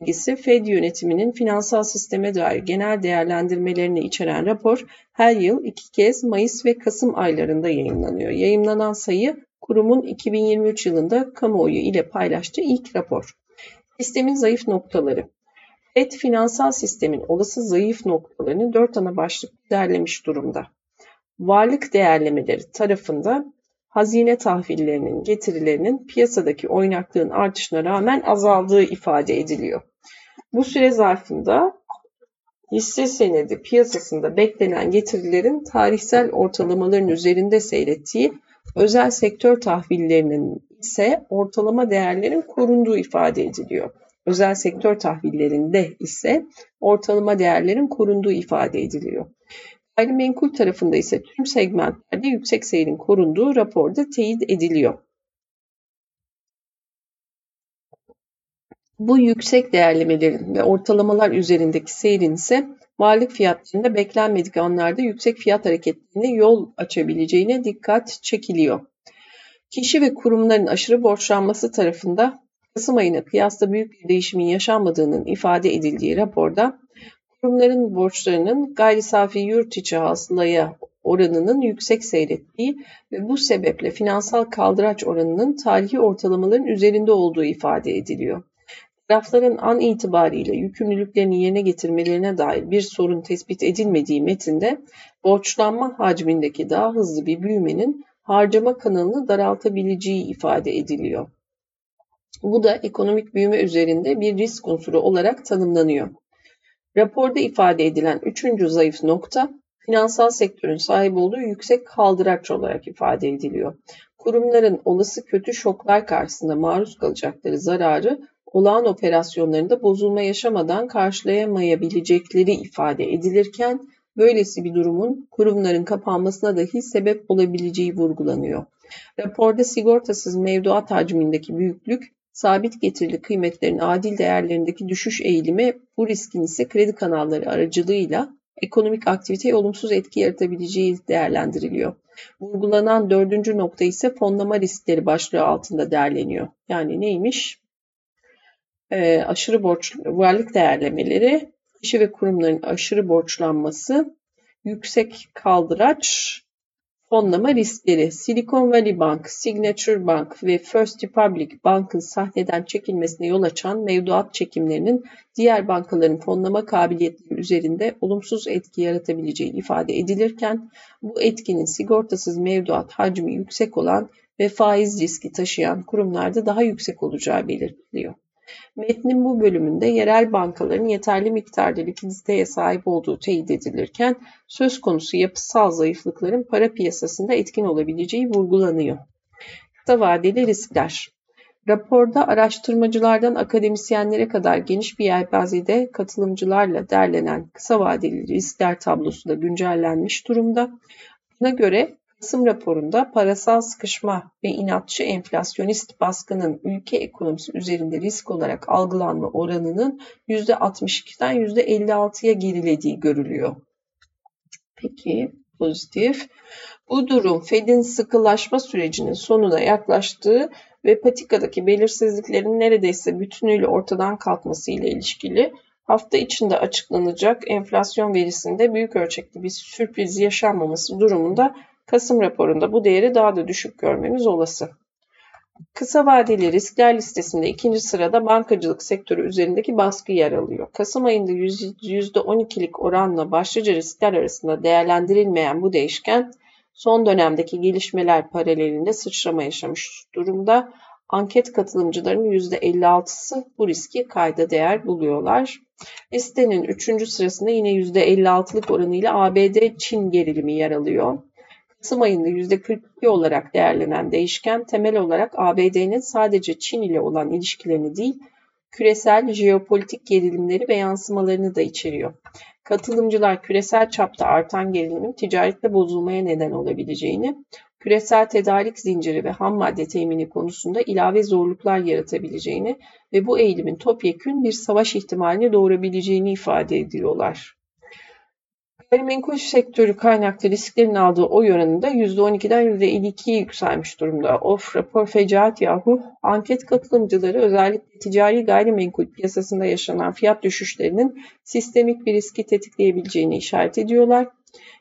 bilgisi Fed yönetiminin finansal sisteme dair genel değerlendirmelerini içeren rapor her yıl iki kez Mayıs ve Kasım aylarında yayınlanıyor. Yayınlanan sayı kurumun 2023 yılında kamuoyu ile paylaştığı ilk rapor. Sistemin zayıf noktaları. FED finansal sistemin olası zayıf noktalarını dört ana başlık derlemiş durumda. Varlık değerlemeleri tarafında hazine tahvillerinin getirilerinin piyasadaki oynaklığın artışına rağmen azaldığı ifade ediliyor. Bu süre zarfında hisse senedi piyasasında beklenen getirilerin tarihsel ortalamaların üzerinde seyrettiği Özel sektör tahvillerinin ise ortalama değerlerin korunduğu ifade ediliyor. Özel sektör tahvillerinde ise ortalama değerlerin korunduğu ifade ediliyor. Gayrimenkul tarafında ise tüm segmentlerde yüksek seyrin korunduğu raporda teyit ediliyor. Bu yüksek değerlemelerin ve ortalamalar üzerindeki seyrin ise varlık fiyatlarında beklenmedik anlarda yüksek fiyat hareketlerine yol açabileceğine dikkat çekiliyor. Kişi ve kurumların aşırı borçlanması tarafında Kasım ayına kıyasla büyük bir değişimin yaşanmadığının ifade edildiği raporda kurumların borçlarının gayri safi yurt içi hasılaya oranının yüksek seyrettiği ve bu sebeple finansal kaldıraç oranının tarihi ortalamaların üzerinde olduğu ifade ediliyor tarafların an itibariyle yükümlülüklerini yerine getirmelerine dair bir sorun tespit edilmediği metinde borçlanma hacmindeki daha hızlı bir büyümenin harcama kanalını daraltabileceği ifade ediliyor. Bu da ekonomik büyüme üzerinde bir risk unsuru olarak tanımlanıyor. Raporda ifade edilen üçüncü zayıf nokta, finansal sektörün sahip olduğu yüksek kaldıraç olarak ifade ediliyor. Kurumların olası kötü şoklar karşısında maruz kalacakları zararı olağan operasyonlarında bozulma yaşamadan karşılayamayabilecekleri ifade edilirken böylesi bir durumun kurumların kapanmasına dahi sebep olabileceği vurgulanıyor. Raporda sigortasız mevduat hacmindeki büyüklük, sabit getirili kıymetlerin adil değerlerindeki düşüş eğilimi bu riskin ise kredi kanalları aracılığıyla ekonomik aktiviteye olumsuz etki yaratabileceği değerlendiriliyor. Vurgulanan dördüncü nokta ise fonlama riskleri başlığı altında değerleniyor. Yani neymiş? Ee, aşırı borç, varlık değerlemeleri, kişi ve kurumların aşırı borçlanması, yüksek kaldıraç, fonlama riskleri, Silicon Valley Bank, Signature Bank ve First Republic Bank'ın sahneden çekilmesine yol açan mevduat çekimlerinin diğer bankaların fonlama kabiliyetleri üzerinde olumsuz etki yaratabileceği ifade edilirken bu etkinin sigortasız mevduat hacmi yüksek olan ve faiz riski taşıyan kurumlarda daha yüksek olacağı belirtiliyor. Metnin bu bölümünde yerel bankaların yeterli miktarda likiditeye sahip olduğu teyit edilirken söz konusu yapısal zayıflıkların para piyasasında etkin olabileceği vurgulanıyor. Kısa vadeli riskler Raporda araştırmacılardan akademisyenlere kadar geniş bir yelpazede katılımcılarla derlenen kısa vadeli riskler tablosu da güncellenmiş durumda. Buna göre Kasım raporunda parasal sıkışma ve inatçı enflasyonist baskının ülke ekonomisi üzerinde risk olarak algılanma oranının %62'den %56'ya gerilediği görülüyor. Peki pozitif. Bu durum Fed'in sıkılaşma sürecinin sonuna yaklaştığı ve patikadaki belirsizliklerin neredeyse bütünüyle ortadan kalkması ile ilişkili hafta içinde açıklanacak enflasyon verisinde büyük ölçekli bir sürpriz yaşanmaması durumunda Kasım raporunda bu değeri daha da düşük görmemiz olası. Kısa vadeli riskler listesinde ikinci sırada bankacılık sektörü üzerindeki baskı yer alıyor. Kasım ayında %12'lik oranla başlıca riskler arasında değerlendirilmeyen bu değişken son dönemdeki gelişmeler paralelinde sıçrama yaşamış durumda. Anket katılımcılarının %56'sı bu riski kayda değer buluyorlar. Listenin 3. sırasında yine %56'lık oranıyla ABD-Çin gerilimi yer alıyor. Kasım ayında %42 olarak değerlenen değişken temel olarak ABD'nin sadece Çin ile olan ilişkilerini değil, küresel jeopolitik gerilimleri ve yansımalarını da içeriyor. Katılımcılar küresel çapta artan gerilimin ticarette bozulmaya neden olabileceğini, küresel tedarik zinciri ve ham madde temini konusunda ilave zorluklar yaratabileceğini ve bu eğilimin topyekün bir savaş ihtimalini doğurabileceğini ifade ediyorlar. Gayrimenkul sektörü kaynaklı risklerin aldığı oy oranı da %12'den %52'ye yükselmiş durumda. Of rapor fecaat yahu. Anket katılımcıları özellikle ticari gayrimenkul piyasasında yaşanan fiyat düşüşlerinin sistemik bir riski tetikleyebileceğini işaret ediyorlar.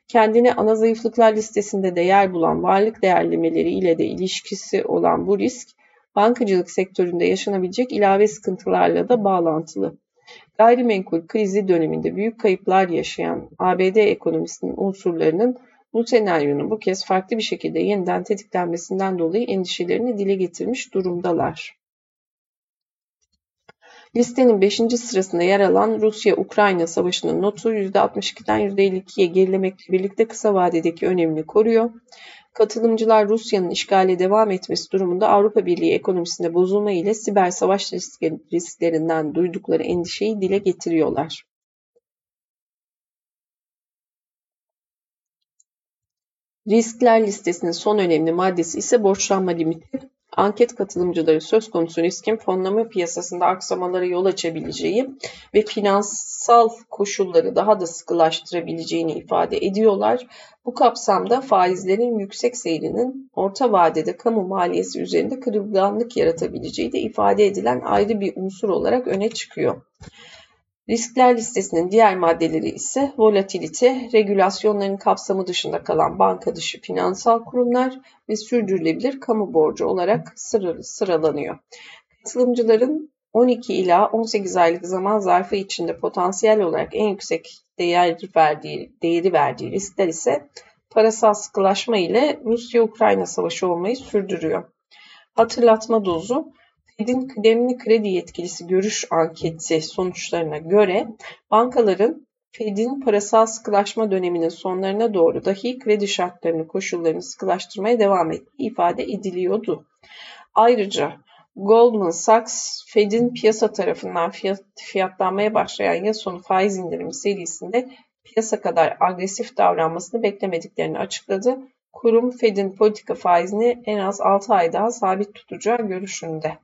Kendine ana zayıflıklar listesinde de yer bulan varlık değerlemeleri ile de ilişkisi olan bu risk, bankacılık sektöründe yaşanabilecek ilave sıkıntılarla da bağlantılı. Gayrimenkul krizi döneminde büyük kayıplar yaşayan ABD ekonomisinin unsurlarının bu senaryonun bu kez farklı bir şekilde yeniden tetiklenmesinden dolayı endişelerini dile getirmiş durumdalar. Listenin 5. sırasında yer alan Rusya-Ukrayna savaşının notu %62'den %52'ye gerilemekle birlikte kısa vadedeki önemini koruyor. Katılımcılar Rusya'nın işgale devam etmesi durumunda Avrupa Birliği ekonomisinde bozulma ile siber savaş risklerinden duydukları endişeyi dile getiriyorlar. Riskler listesinin son önemli maddesi ise borçlanma limiti. Anket katılımcıları söz konusu riskin fonlama piyasasında aksamalara yol açabileceği ve finansal koşulları daha da sıkılaştırabileceğini ifade ediyorlar. Bu kapsamda faizlerin yüksek seyrinin orta vadede kamu maliyesi üzerinde kırılganlık yaratabileceği de ifade edilen ayrı bir unsur olarak öne çıkıyor. Riskler listesinin diğer maddeleri ise volatilite, regülasyonların kapsamı dışında kalan banka dışı finansal kurumlar ve sürdürülebilir kamu borcu olarak sıralanıyor. Katılımcıların 12 ila 18 aylık zaman zarfı içinde potansiyel olarak en yüksek değer verdiği, değeri verdiği riskler ise parasal sıkılaşma ile Rusya-Ukrayna savaşı olmayı sürdürüyor. Hatırlatma dozu Fed'in kıdemli kredi yetkilisi görüş anketi sonuçlarına göre bankaların Fed'in parasal sıkılaşma döneminin sonlarına doğru dahi kredi şartlarını, koşullarını sıkılaştırmaya devam ettiği ifade ediliyordu. Ayrıca Goldman Sachs, Fed'in piyasa tarafından fiyat, fiyatlanmaya başlayan yıl sonu faiz indirimi serisinde piyasa kadar agresif davranmasını beklemediklerini açıkladı. Kurum Fed'in politika faizini en az 6 ay daha sabit tutacağı görüşünde.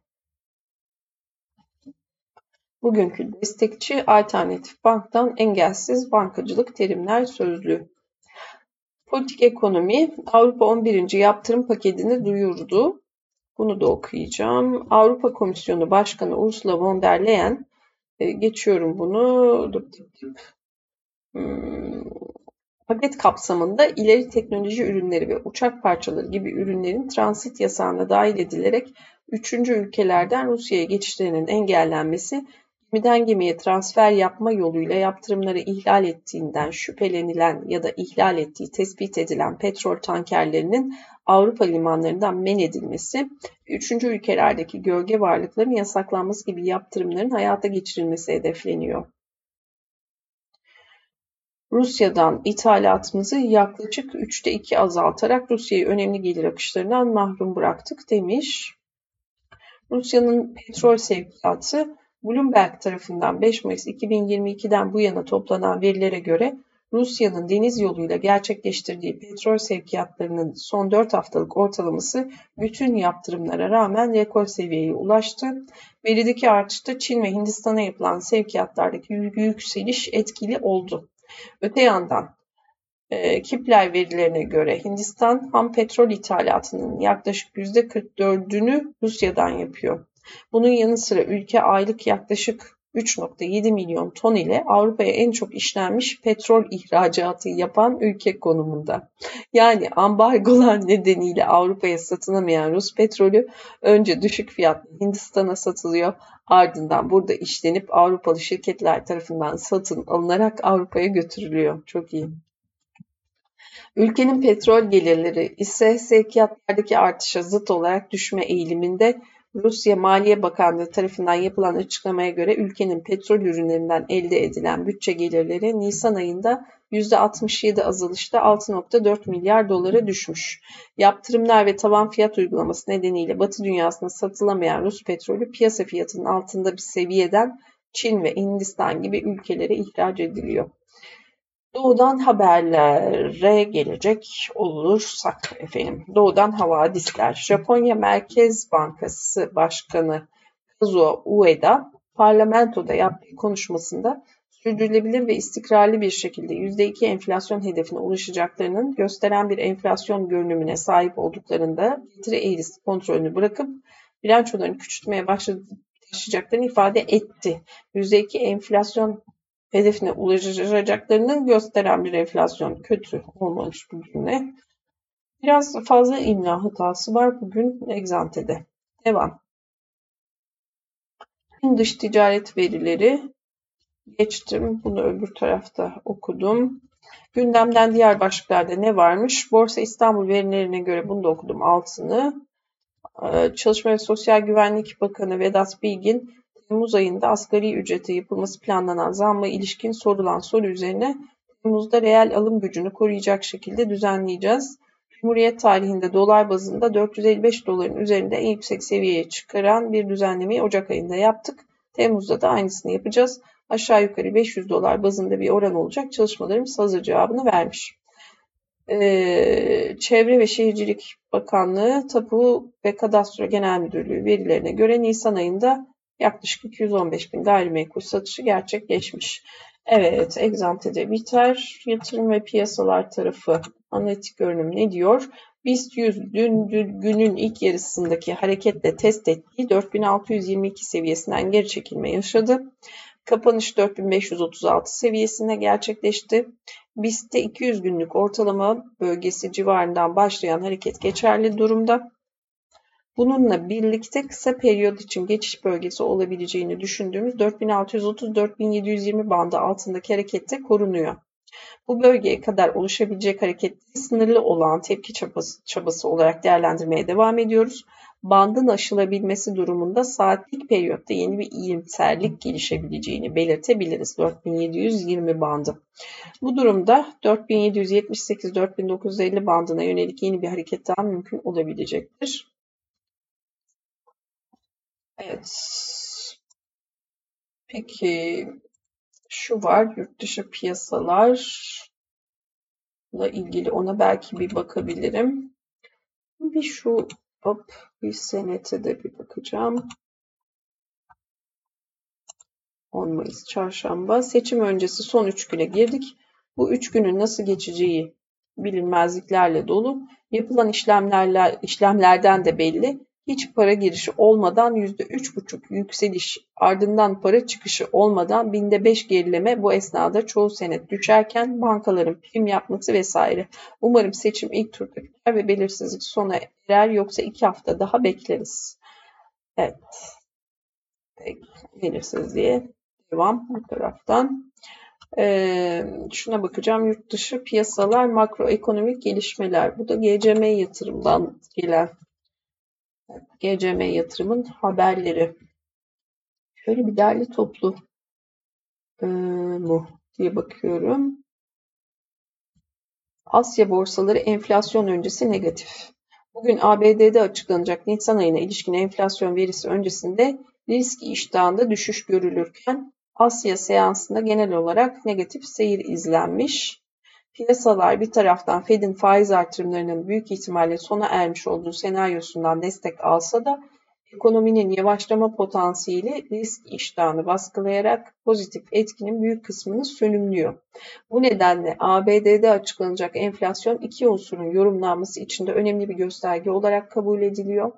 Bugünkü destekçi Alternatif Bank'tan Engelsiz Bankacılık Terimler Sözlüğü. Politik ekonomi Avrupa 11. yaptırım paketini duyurdu. Bunu da okuyacağım. Avrupa Komisyonu Başkanı Ursula von der Leyen, e, geçiyorum bunu, hmm, paket kapsamında ileri teknoloji ürünleri ve uçak parçaları gibi ürünlerin transit yasağına dahil edilerek üçüncü ülkelerden Rusya'ya geçişlerinin engellenmesi gemiden gemiye transfer yapma yoluyla yaptırımları ihlal ettiğinden şüphelenilen ya da ihlal ettiği tespit edilen petrol tankerlerinin Avrupa limanlarından men edilmesi, üçüncü ülkelerdeki gölge varlıkların yasaklanması gibi yaptırımların hayata geçirilmesi hedefleniyor. Rusya'dan ithalatımızı yaklaşık 3'te 2 azaltarak Rusya'yı önemli gelir akışlarından mahrum bıraktık demiş. Rusya'nın petrol sevkiyatı Bloomberg tarafından 5 Mayıs 2022'den bu yana toplanan verilere göre Rusya'nın deniz yoluyla gerçekleştirdiği petrol sevkiyatlarının son 4 haftalık ortalaması bütün yaptırımlara rağmen rekor seviyeye ulaştı. Verideki artışta Çin ve Hindistan'a yapılan sevkiyatlardaki yükseliş etkili oldu. Öte yandan e, Kipler verilerine göre Hindistan ham petrol ithalatının yaklaşık %44'ünü Rusya'dan yapıyor. Bunun yanı sıra ülke aylık yaklaşık 3.7 milyon ton ile Avrupa'ya en çok işlenmiş petrol ihracatı yapan ülke konumunda. Yani ambargolar nedeniyle Avrupa'ya satılamayan Rus petrolü önce düşük fiyatlı Hindistan'a satılıyor. Ardından burada işlenip Avrupalı şirketler tarafından satın alınarak Avrupa'ya götürülüyor. Çok iyi. Ülkenin petrol gelirleri ise sevkiyatlardaki artışa zıt olarak düşme eğiliminde Rusya Maliye Bakanlığı tarafından yapılan açıklamaya göre ülkenin petrol ürünlerinden elde edilen bütçe gelirleri Nisan ayında %67 azalışta 6.4 milyar dolara düşmüş. Yaptırımlar ve tavan fiyat uygulaması nedeniyle Batı dünyasına satılamayan Rus petrolü piyasa fiyatının altında bir seviyeden Çin ve Hindistan gibi ülkelere ihraç ediliyor. Doğudan haberlere gelecek olursak efendim. Doğudan havadisler. Japonya Merkez Bankası Başkanı Kazuo Ueda parlamentoda yaptığı konuşmasında sürdürülebilir ve istikrarlı bir şekilde %2 enflasyon hedefine ulaşacaklarının gösteren bir enflasyon görünümüne sahip olduklarında getiri eğrisi kontrolünü bırakıp bilançolarını küçültmeye başlayacaklarını ifade etti. %2 enflasyon hedefine ulaşacaklarını gösteren bir enflasyon kötü olmamış bu cümle. Biraz fazla imla hatası var bugün egzantede. Devam. Dış ticaret verileri geçtim. Bunu öbür tarafta okudum. Gündemden diğer başlıklarda ne varmış? Borsa İstanbul verilerine göre bunu da okudum altını. Ee, Çalışma ve Sosyal Güvenlik Bakanı Vedat Bilgin Temmuz ayında asgari ücrete yapılması planlanan zamma ilişkin sorulan soru üzerine Temmuz'da reel alım gücünü koruyacak şekilde düzenleyeceğiz. Cumhuriyet tarihinde dolar bazında 455 doların üzerinde en yüksek seviyeye çıkaran bir düzenlemeyi Ocak ayında yaptık. Temmuz'da da aynısını yapacağız. Aşağı yukarı 500 dolar bazında bir oran olacak. Çalışmalarımız hazır cevabını vermiş. Ee, Çevre ve Şehircilik Bakanlığı Tapu ve Kadastro Genel Müdürlüğü verilerine göre Nisan ayında yaklaşık 215 bin gayrimenkul satışı gerçekleşmiş. Evet, egzantede biter. Yatırım ve piyasalar tarafı analitik görünüm ne diyor? BIST 100 dün, dün günün ilk yarısındaki hareketle test ettiği 4622 seviyesinden geri çekilme yaşadı. Kapanış 4536 seviyesine gerçekleşti. BIST'te 200 günlük ortalama bölgesi civarından başlayan hareket geçerli durumda. Bununla birlikte kısa periyot için geçiş bölgesi olabileceğini düşündüğümüz 4630-4720 bandı altındaki harekette korunuyor. Bu bölgeye kadar oluşabilecek hareketleri sınırlı olan tepki çabası, çabası olarak değerlendirmeye devam ediyoruz. Bandın aşılabilmesi durumunda saatlik periyotta yeni bir iyimserlik gelişebileceğini belirtebiliriz. 4720 bandı. Bu durumda 4778-4950 bandına yönelik yeni bir hareket daha mümkün olabilecektir. Evet. Peki şu var yurt dışı piyasalarla ilgili ona belki bir bakabilirim. Bir şu hop bir senete de bir bakacağım. 10 Mayıs çarşamba seçim öncesi son 3 güne girdik. Bu 3 günün nasıl geçeceği bilinmezliklerle dolu. Yapılan işlemlerle, işlemlerden de belli hiç para girişi olmadan %3,5 yükseliş ardından para çıkışı olmadan binde 5 gerileme bu esnada çoğu senet düşerken bankaların prim yapması vesaire. Umarım seçim ilk turda biter ve belirsizlik sona erer yoksa 2 hafta daha bekleriz. Evet. Belirsizliğe devam bu taraftan. Ee, şuna bakacağım. Yurt dışı piyasalar, makroekonomik gelişmeler. Bu da GCM yatırımdan gelen GCM Yatırım'ın haberleri. Şöyle bir derli toplu e, mu diye bakıyorum. Asya borsaları enflasyon öncesi negatif. Bugün ABD'de açıklanacak Nisan ayına ilişkin enflasyon verisi öncesinde risk iştahında düşüş görülürken Asya seansında genel olarak negatif seyir izlenmiş. Piyasalar bir taraftan Fed'in faiz artırımlarının büyük ihtimalle sona ermiş olduğu senaryosundan destek alsa da ekonominin yavaşlama potansiyeli risk iştahını baskılayarak pozitif etkinin büyük kısmını sönümlüyor. Bu nedenle ABD'de açıklanacak enflasyon iki unsurun yorumlanması için de önemli bir gösterge olarak kabul ediliyor.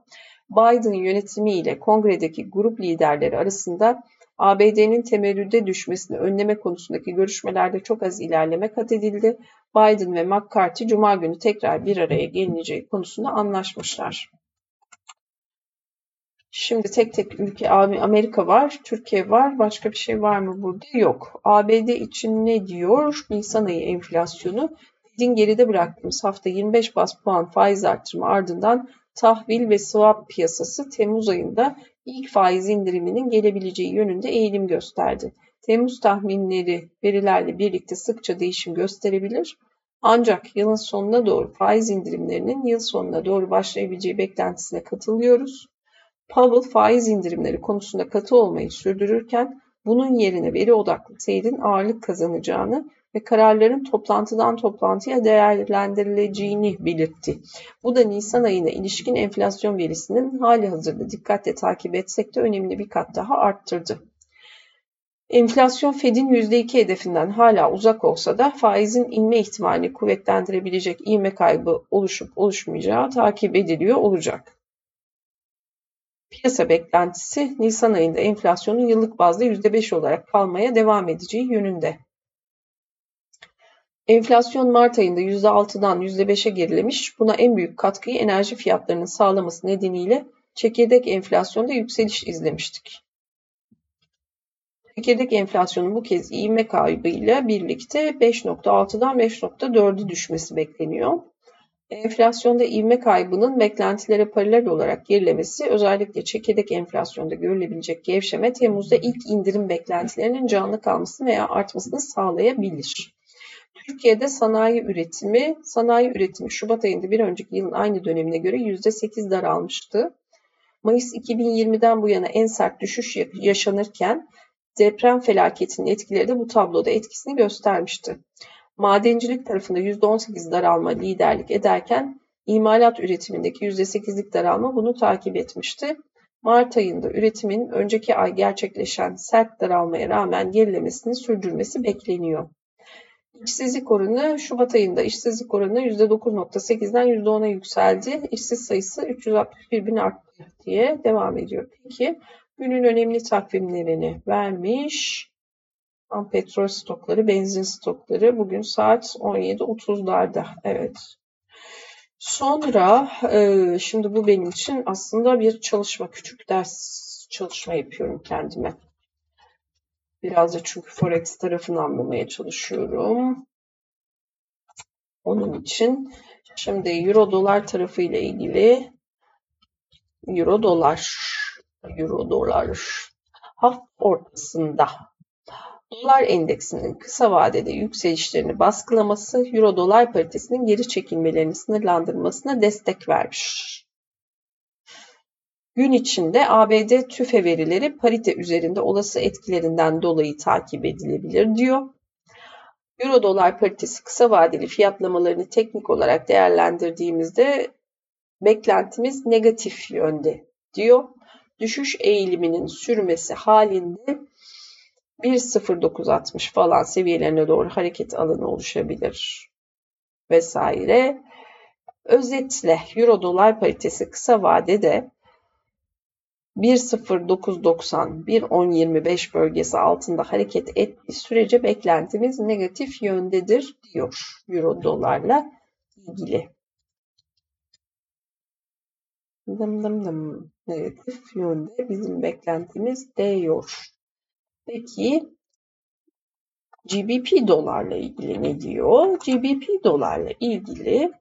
Biden yönetimiyle kongredeki grup liderleri arasında ABD'nin temerrüde düşmesini önleme konusundaki görüşmelerde çok az ilerleme kat edildi. Biden ve McCarthy Cuma günü tekrar bir araya gelineceği konusunda anlaşmışlar. Şimdi tek tek ülke Amerika var, Türkiye var. Başka bir şey var mı burada? Yok. ABD için ne diyor? Nisan ayı enflasyonu. Fed'in geride bıraktığımız hafta 25 bas puan faiz artırımı ardından tahvil ve swap piyasası Temmuz ayında ilk faiz indiriminin gelebileceği yönünde eğilim gösterdi. Temmuz tahminleri verilerle birlikte sıkça değişim gösterebilir. Ancak yılın sonuna doğru faiz indirimlerinin yıl sonuna doğru başlayabileceği beklentisine katılıyoruz. Powell faiz indirimleri konusunda katı olmayı sürdürürken bunun yerine veri odaklı seyrin ağırlık kazanacağını ve kararların toplantıdan toplantıya değerlendirileceğini belirtti. Bu da Nisan ayına ilişkin enflasyon verisinin hali hazırda dikkatle takip etsek de önemli bir kat daha arttırdı. Enflasyon Fed'in %2 hedefinden hala uzak olsa da faizin inme ihtimalini kuvvetlendirebilecek ivme kaybı oluşup oluşmayacağı takip ediliyor olacak. Piyasa beklentisi Nisan ayında enflasyonun yıllık bazda %5 olarak kalmaya devam edeceği yönünde. Enflasyon Mart ayında %6'dan %5'e gerilemiş. Buna en büyük katkıyı enerji fiyatlarının sağlaması nedeniyle çekirdek enflasyonda yükseliş izlemiştik. Çekirdek enflasyonun bu kez ivme kaybıyla birlikte 5.6'dan 5.4'e düşmesi bekleniyor. Enflasyonda ivme kaybının beklentilere paralel olarak gerilemesi özellikle çekirdek enflasyonda görülebilecek gevşeme Temmuz'da ilk indirim beklentilerinin canlı kalmasını veya artmasını sağlayabilir. Türkiye'de sanayi üretimi, sanayi üretimi Şubat ayında bir önceki yılın aynı dönemine göre %8 daralmıştı. Mayıs 2020'den bu yana en sert düşüş yaşanırken deprem felaketinin etkileri de bu tabloda etkisini göstermişti. Madencilik tarafında %18 daralma liderlik ederken imalat üretimindeki %8'lik daralma bunu takip etmişti. Mart ayında üretimin önceki ay gerçekleşen sert daralmaya rağmen gerilemesini sürdürmesi bekleniyor. İşsizlik oranı Şubat ayında işsizlik oranı %9.8'den %10'a yükseldi. İşsiz sayısı 361 bin arttı diye devam ediyor. Peki günün önemli takvimlerini vermiş. Tam petrol stokları, benzin stokları bugün saat 17.30'larda. Evet. Sonra e, şimdi bu benim için aslında bir çalışma, küçük ders çalışma yapıyorum kendime. Biraz da çünkü Forex tarafını anlamaya çalışıyorum. Onun için şimdi euro dolar tarafı ile ilgili euro dolar euro dolar hafta ortasında dolar endeksinin kısa vadede yükselişlerini baskılaması euro dolar paritesinin geri çekilmelerini sınırlandırmasına destek vermiş. Gün içinde ABD tüfe verileri parite üzerinde olası etkilerinden dolayı takip edilebilir diyor. Euro dolar paritesi kısa vadeli fiyatlamalarını teknik olarak değerlendirdiğimizde beklentimiz negatif yönde diyor. Düşüş eğiliminin sürmesi halinde 1.0960 falan seviyelerine doğru hareket alanı oluşabilir vesaire. Özetle Euro dolar paritesi kısa vadede 1.0990 1.1025 bölgesi altında hareket ettiği sürece beklentimiz negatif yöndedir diyor Euro dolarla ilgili. Dım dım dım. Negatif yönde bizim beklentimiz diyor. Peki GBP dolarla ilgili ne diyor? GBP dolarla ilgili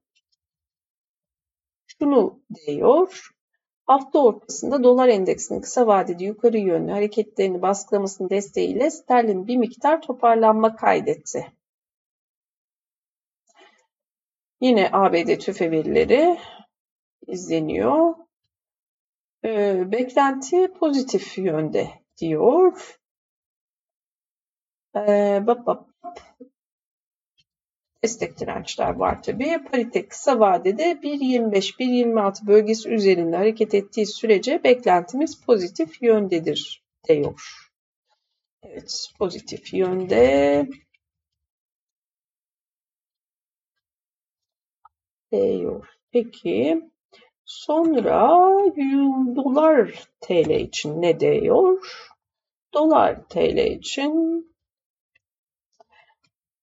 şunu diyor. Hafta ortasında dolar endeksinin kısa vadede yukarı yönlü hareketlerini baskılamasının desteğiyle sterlin bir miktar toparlanma kaydetti. Yine ABD tüfe verileri izleniyor. Ee, beklenti pozitif yönde diyor. Ee, bap bap destek dirençler var tabii. Parite kısa vadede 1.25-1.26 bölgesi üzerinde hareket ettiği sürece beklentimiz pozitif yöndedir diyor. Evet pozitif yönde diyor. Peki sonra dolar TL için ne diyor? Dolar TL için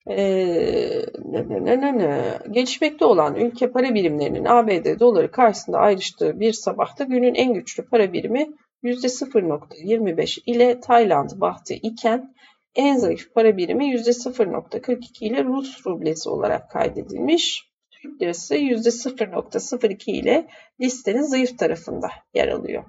ee, ne, ne, ne, ne. Gelişmekte olan ülke para birimlerinin ABD doları karşısında ayrıştığı bir sabahta günün en güçlü para birimi %0.25 ile Tayland bahtı iken en zayıf para birimi %0.42 ile Rus rublesi olarak kaydedilmiş. Türk lirası %0.02 ile listenin zayıf tarafında yer alıyor.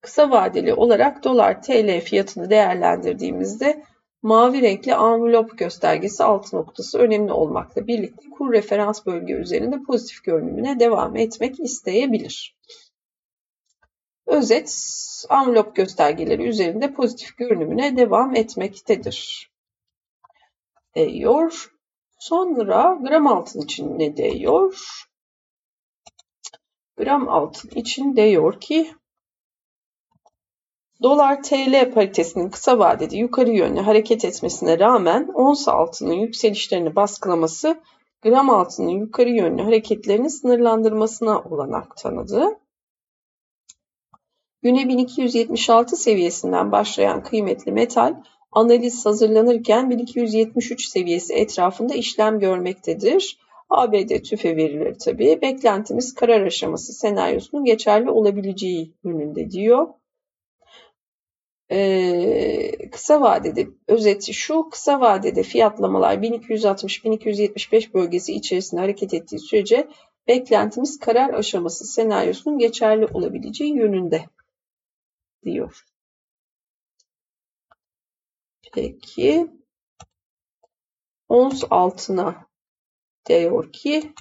Kısa vadeli olarak dolar TL fiyatını değerlendirdiğimizde Mavi renkli envelop göstergesi alt noktası önemli olmakla birlikte kur referans bölge üzerinde pozitif görünümüne devam etmek isteyebilir. Özet, envelop göstergeleri üzerinde pozitif görünümüne devam etmektedir. Diyor. Sonra gram altın için ne diyor? Gram altın için diyor ki Dolar TL paritesinin kısa vadede yukarı yönlü hareket etmesine rağmen ons altının yükselişlerini baskılaması gram altının yukarı yönlü hareketlerini sınırlandırmasına olanak tanıdı. Güne 1276 seviyesinden başlayan kıymetli metal analiz hazırlanırken 1273 seviyesi etrafında işlem görmektedir. ABD tüfe verileri tabii beklentimiz karar aşaması senaryosunun geçerli olabileceği yönünde diyor e, kısa vadede özeti şu kısa vadede fiyatlamalar 1260-1275 bölgesi içerisinde hareket ettiği sürece beklentimiz karar aşaması senaryosunun geçerli olabileceği yönünde diyor. Peki ons altına diyor ki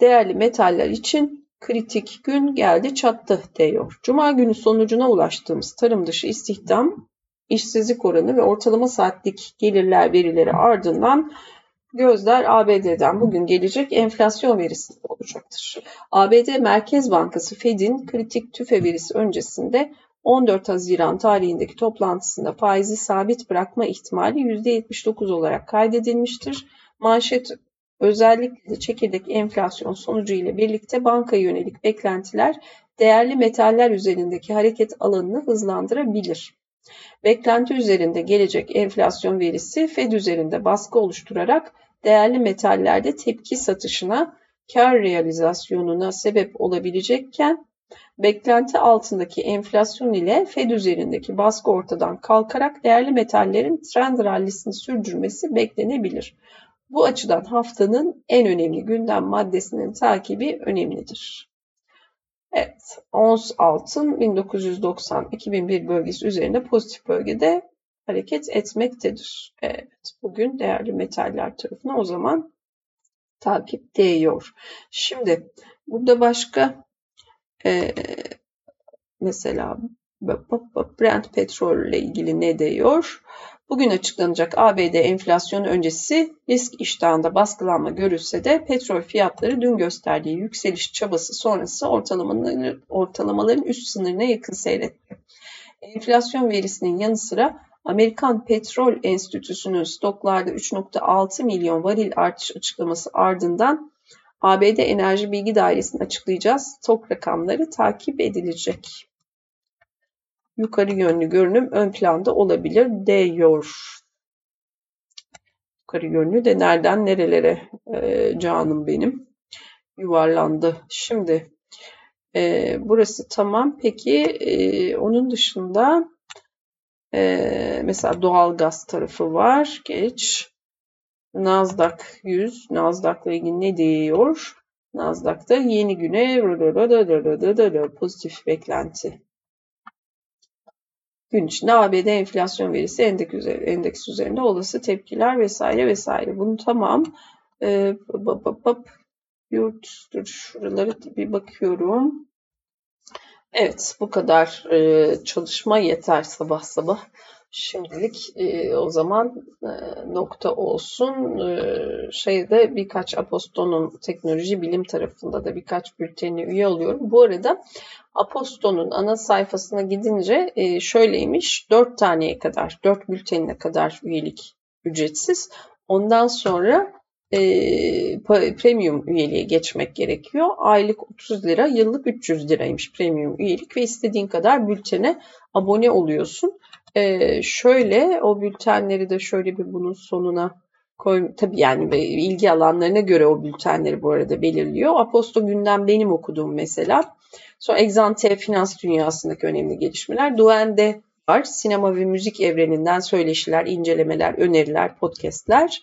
değerli metaller için kritik gün geldi çattı diyor. Cuma günü sonucuna ulaştığımız tarım dışı istihdam, işsizlik oranı ve ortalama saatlik gelirler verileri ardından gözler ABD'den bugün gelecek enflasyon verisi olacaktır. ABD Merkez Bankası Fed'in kritik tüfe verisi öncesinde 14 Haziran tarihindeki toplantısında faizi sabit bırakma ihtimali %79 olarak kaydedilmiştir. Manşet Özellikle de çekirdek enflasyon sonucu ile birlikte banka yönelik beklentiler değerli metaller üzerindeki hareket alanını hızlandırabilir. Beklenti üzerinde gelecek enflasyon verisi Fed üzerinde baskı oluşturarak değerli metallerde tepki satışına, kar realizasyonuna sebep olabilecekken beklenti altındaki enflasyon ile Fed üzerindeki baskı ortadan kalkarak değerli metallerin trend rallisini sürdürmesi beklenebilir. Bu açıdan haftanın en önemli gündem maddesinin takibi önemlidir. Evet, ons altın 1990-2001 bölgesi üzerinde pozitif bölgede hareket etmektedir. Evet, bugün değerli metaller tarafına o zaman takip değiyor. Şimdi burada başka e, mesela Brent petrol ile ilgili ne diyor? Bugün açıklanacak ABD enflasyon öncesi risk iştahında baskılanma görülse de petrol fiyatları dün gösterdiği yükseliş çabası sonrası ortalamaların, ortalamaların üst sınırına yakın seyretti. Enflasyon verisinin yanı sıra Amerikan Petrol Enstitüsü'nün stoklarda 3.6 milyon varil artış açıklaması ardından ABD Enerji Bilgi Dairesi'nin açıklayacağı stok rakamları takip edilecek. Yukarı yönlü görünüm ön planda olabilir diyor. Yukarı yönlü de nereden nerelere e, canım benim yuvarlandı. Şimdi e, burası tamam. Peki e, onun dışında e, mesela doğal gaz tarafı var. Geç. Nasdaq 100. Nasdaq'la ilgili ne diyor? Nasdaq'ta yeni güne pozitif beklenti. Gün içinde ABD enflasyon verisi endeks, endeks üzerinde olası tepkiler vesaire vesaire. Bunu tamam. Ee, bap, bap, bap. Yurt, dur şuraları bir bakıyorum. Evet bu kadar e, çalışma yeter sabah sabah. Şimdilik e, o zaman e, nokta olsun. E, şeyde birkaç Aposto'nun teknoloji bilim tarafında da birkaç bültenine üye oluyorum. Bu arada Aposto'nun ana sayfasına gidince şöyleymiş. 4 taneye kadar, 4 bültenine kadar üyelik ücretsiz. Ondan sonra e, premium üyeliğe geçmek gerekiyor. Aylık 30 lira, yıllık 300 liraymış premium üyelik ve istediğin kadar bültene abone oluyorsun. Ee, şöyle o bültenleri de şöyle bir bunun sonuna koy tabii yani ilgi alanlarına göre o bültenleri bu arada belirliyor. Aposto günden benim okuduğum mesela. Sonra Exante finans dünyasındaki önemli gelişmeler. Duende var. Sinema ve müzik evreninden söyleşiler, incelemeler, öneriler, podcastler.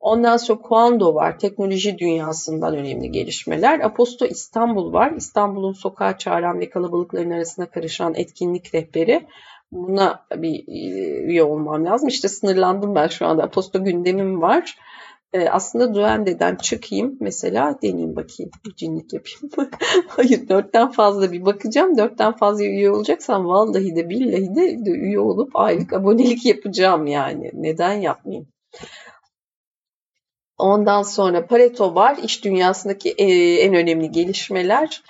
Ondan sonra Kuando var. Teknoloji dünyasından önemli gelişmeler. Aposto İstanbul var. İstanbul'un sokağa çağıran ve kalabalıkların arasına karışan etkinlik rehberi buna bir e, üye olmam lazım. İşte sınırlandım ben şu anda. Aposto gündemim var. Ee, aslında Duende'den çıkayım mesela deneyeyim bakayım bir cinlik yapayım. Hayır dörtten fazla bir bakacağım. Dörtten fazla üye olacaksam vallahi de billahi de, de üye olup aylık abonelik yapacağım yani. Neden yapmayayım? Ondan sonra Pareto var. İş dünyasındaki e, en önemli gelişmeler.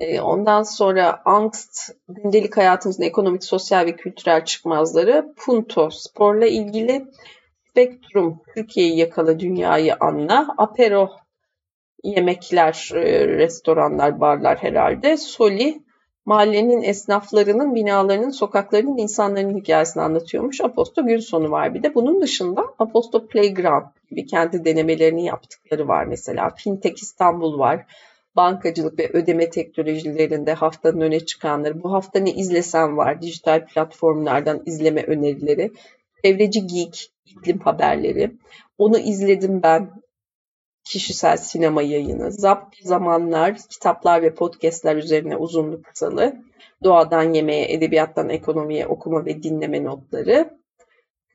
Ee, ondan sonra angst, gündelik hayatımızın ekonomik, sosyal ve kültürel çıkmazları, Punto, sporla ilgili, Spektrum, Türkiye'yi yakala, dünyayı anla, Apero, yemekler, e, restoranlar, barlar herhalde, Soli, mahallenin esnaflarının, binalarının, sokaklarının, insanların hikayesini anlatıyormuş. Aposto gün sonu var bir de. Bunun dışında Aposto Playground gibi kendi denemelerini yaptıkları var mesela. Fintech İstanbul var bankacılık ve ödeme teknolojilerinde haftanın öne çıkanları, bu hafta ne izlesem var, dijital platformlardan izleme önerileri, çevreci geek, iklim haberleri, onu izledim ben, kişisel sinema yayını, zapt zamanlar, kitaplar ve podcastler üzerine uzunlu kısalı, doğadan yemeğe, edebiyattan ekonomiye okuma ve dinleme notları,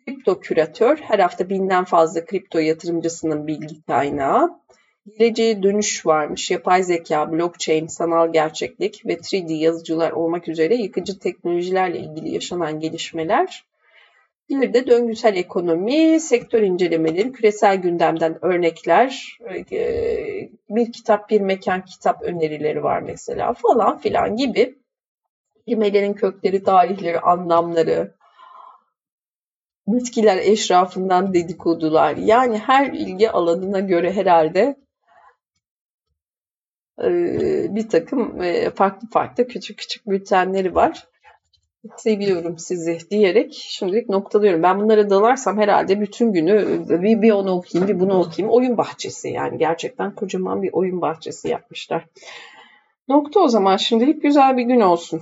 kripto küratör, her hafta binden fazla kripto yatırımcısının bilgi kaynağı, Geleceğe dönüş varmış. Yapay zeka, blockchain, sanal gerçeklik ve 3D yazıcılar olmak üzere yıkıcı teknolojilerle ilgili yaşanan gelişmeler. Bir de döngüsel ekonomi, sektör incelemeleri, küresel gündemden örnekler, e, bir kitap, bir mekan kitap önerileri var mesela falan filan gibi. Kelimelerin kökleri, tarihleri, anlamları, bitkiler eşrafından dedikodular. Yani her ilgi alanına göre herhalde bir takım farklı farklı küçük küçük bültenleri var. Seviyorum sizi diyerek şimdilik noktalıyorum. Ben bunlara dalarsam herhalde bütün günü bir, bir onu okuyayım bir bunu okuyayım. Oyun bahçesi yani gerçekten kocaman bir oyun bahçesi yapmışlar. Nokta o zaman şimdilik güzel bir gün olsun.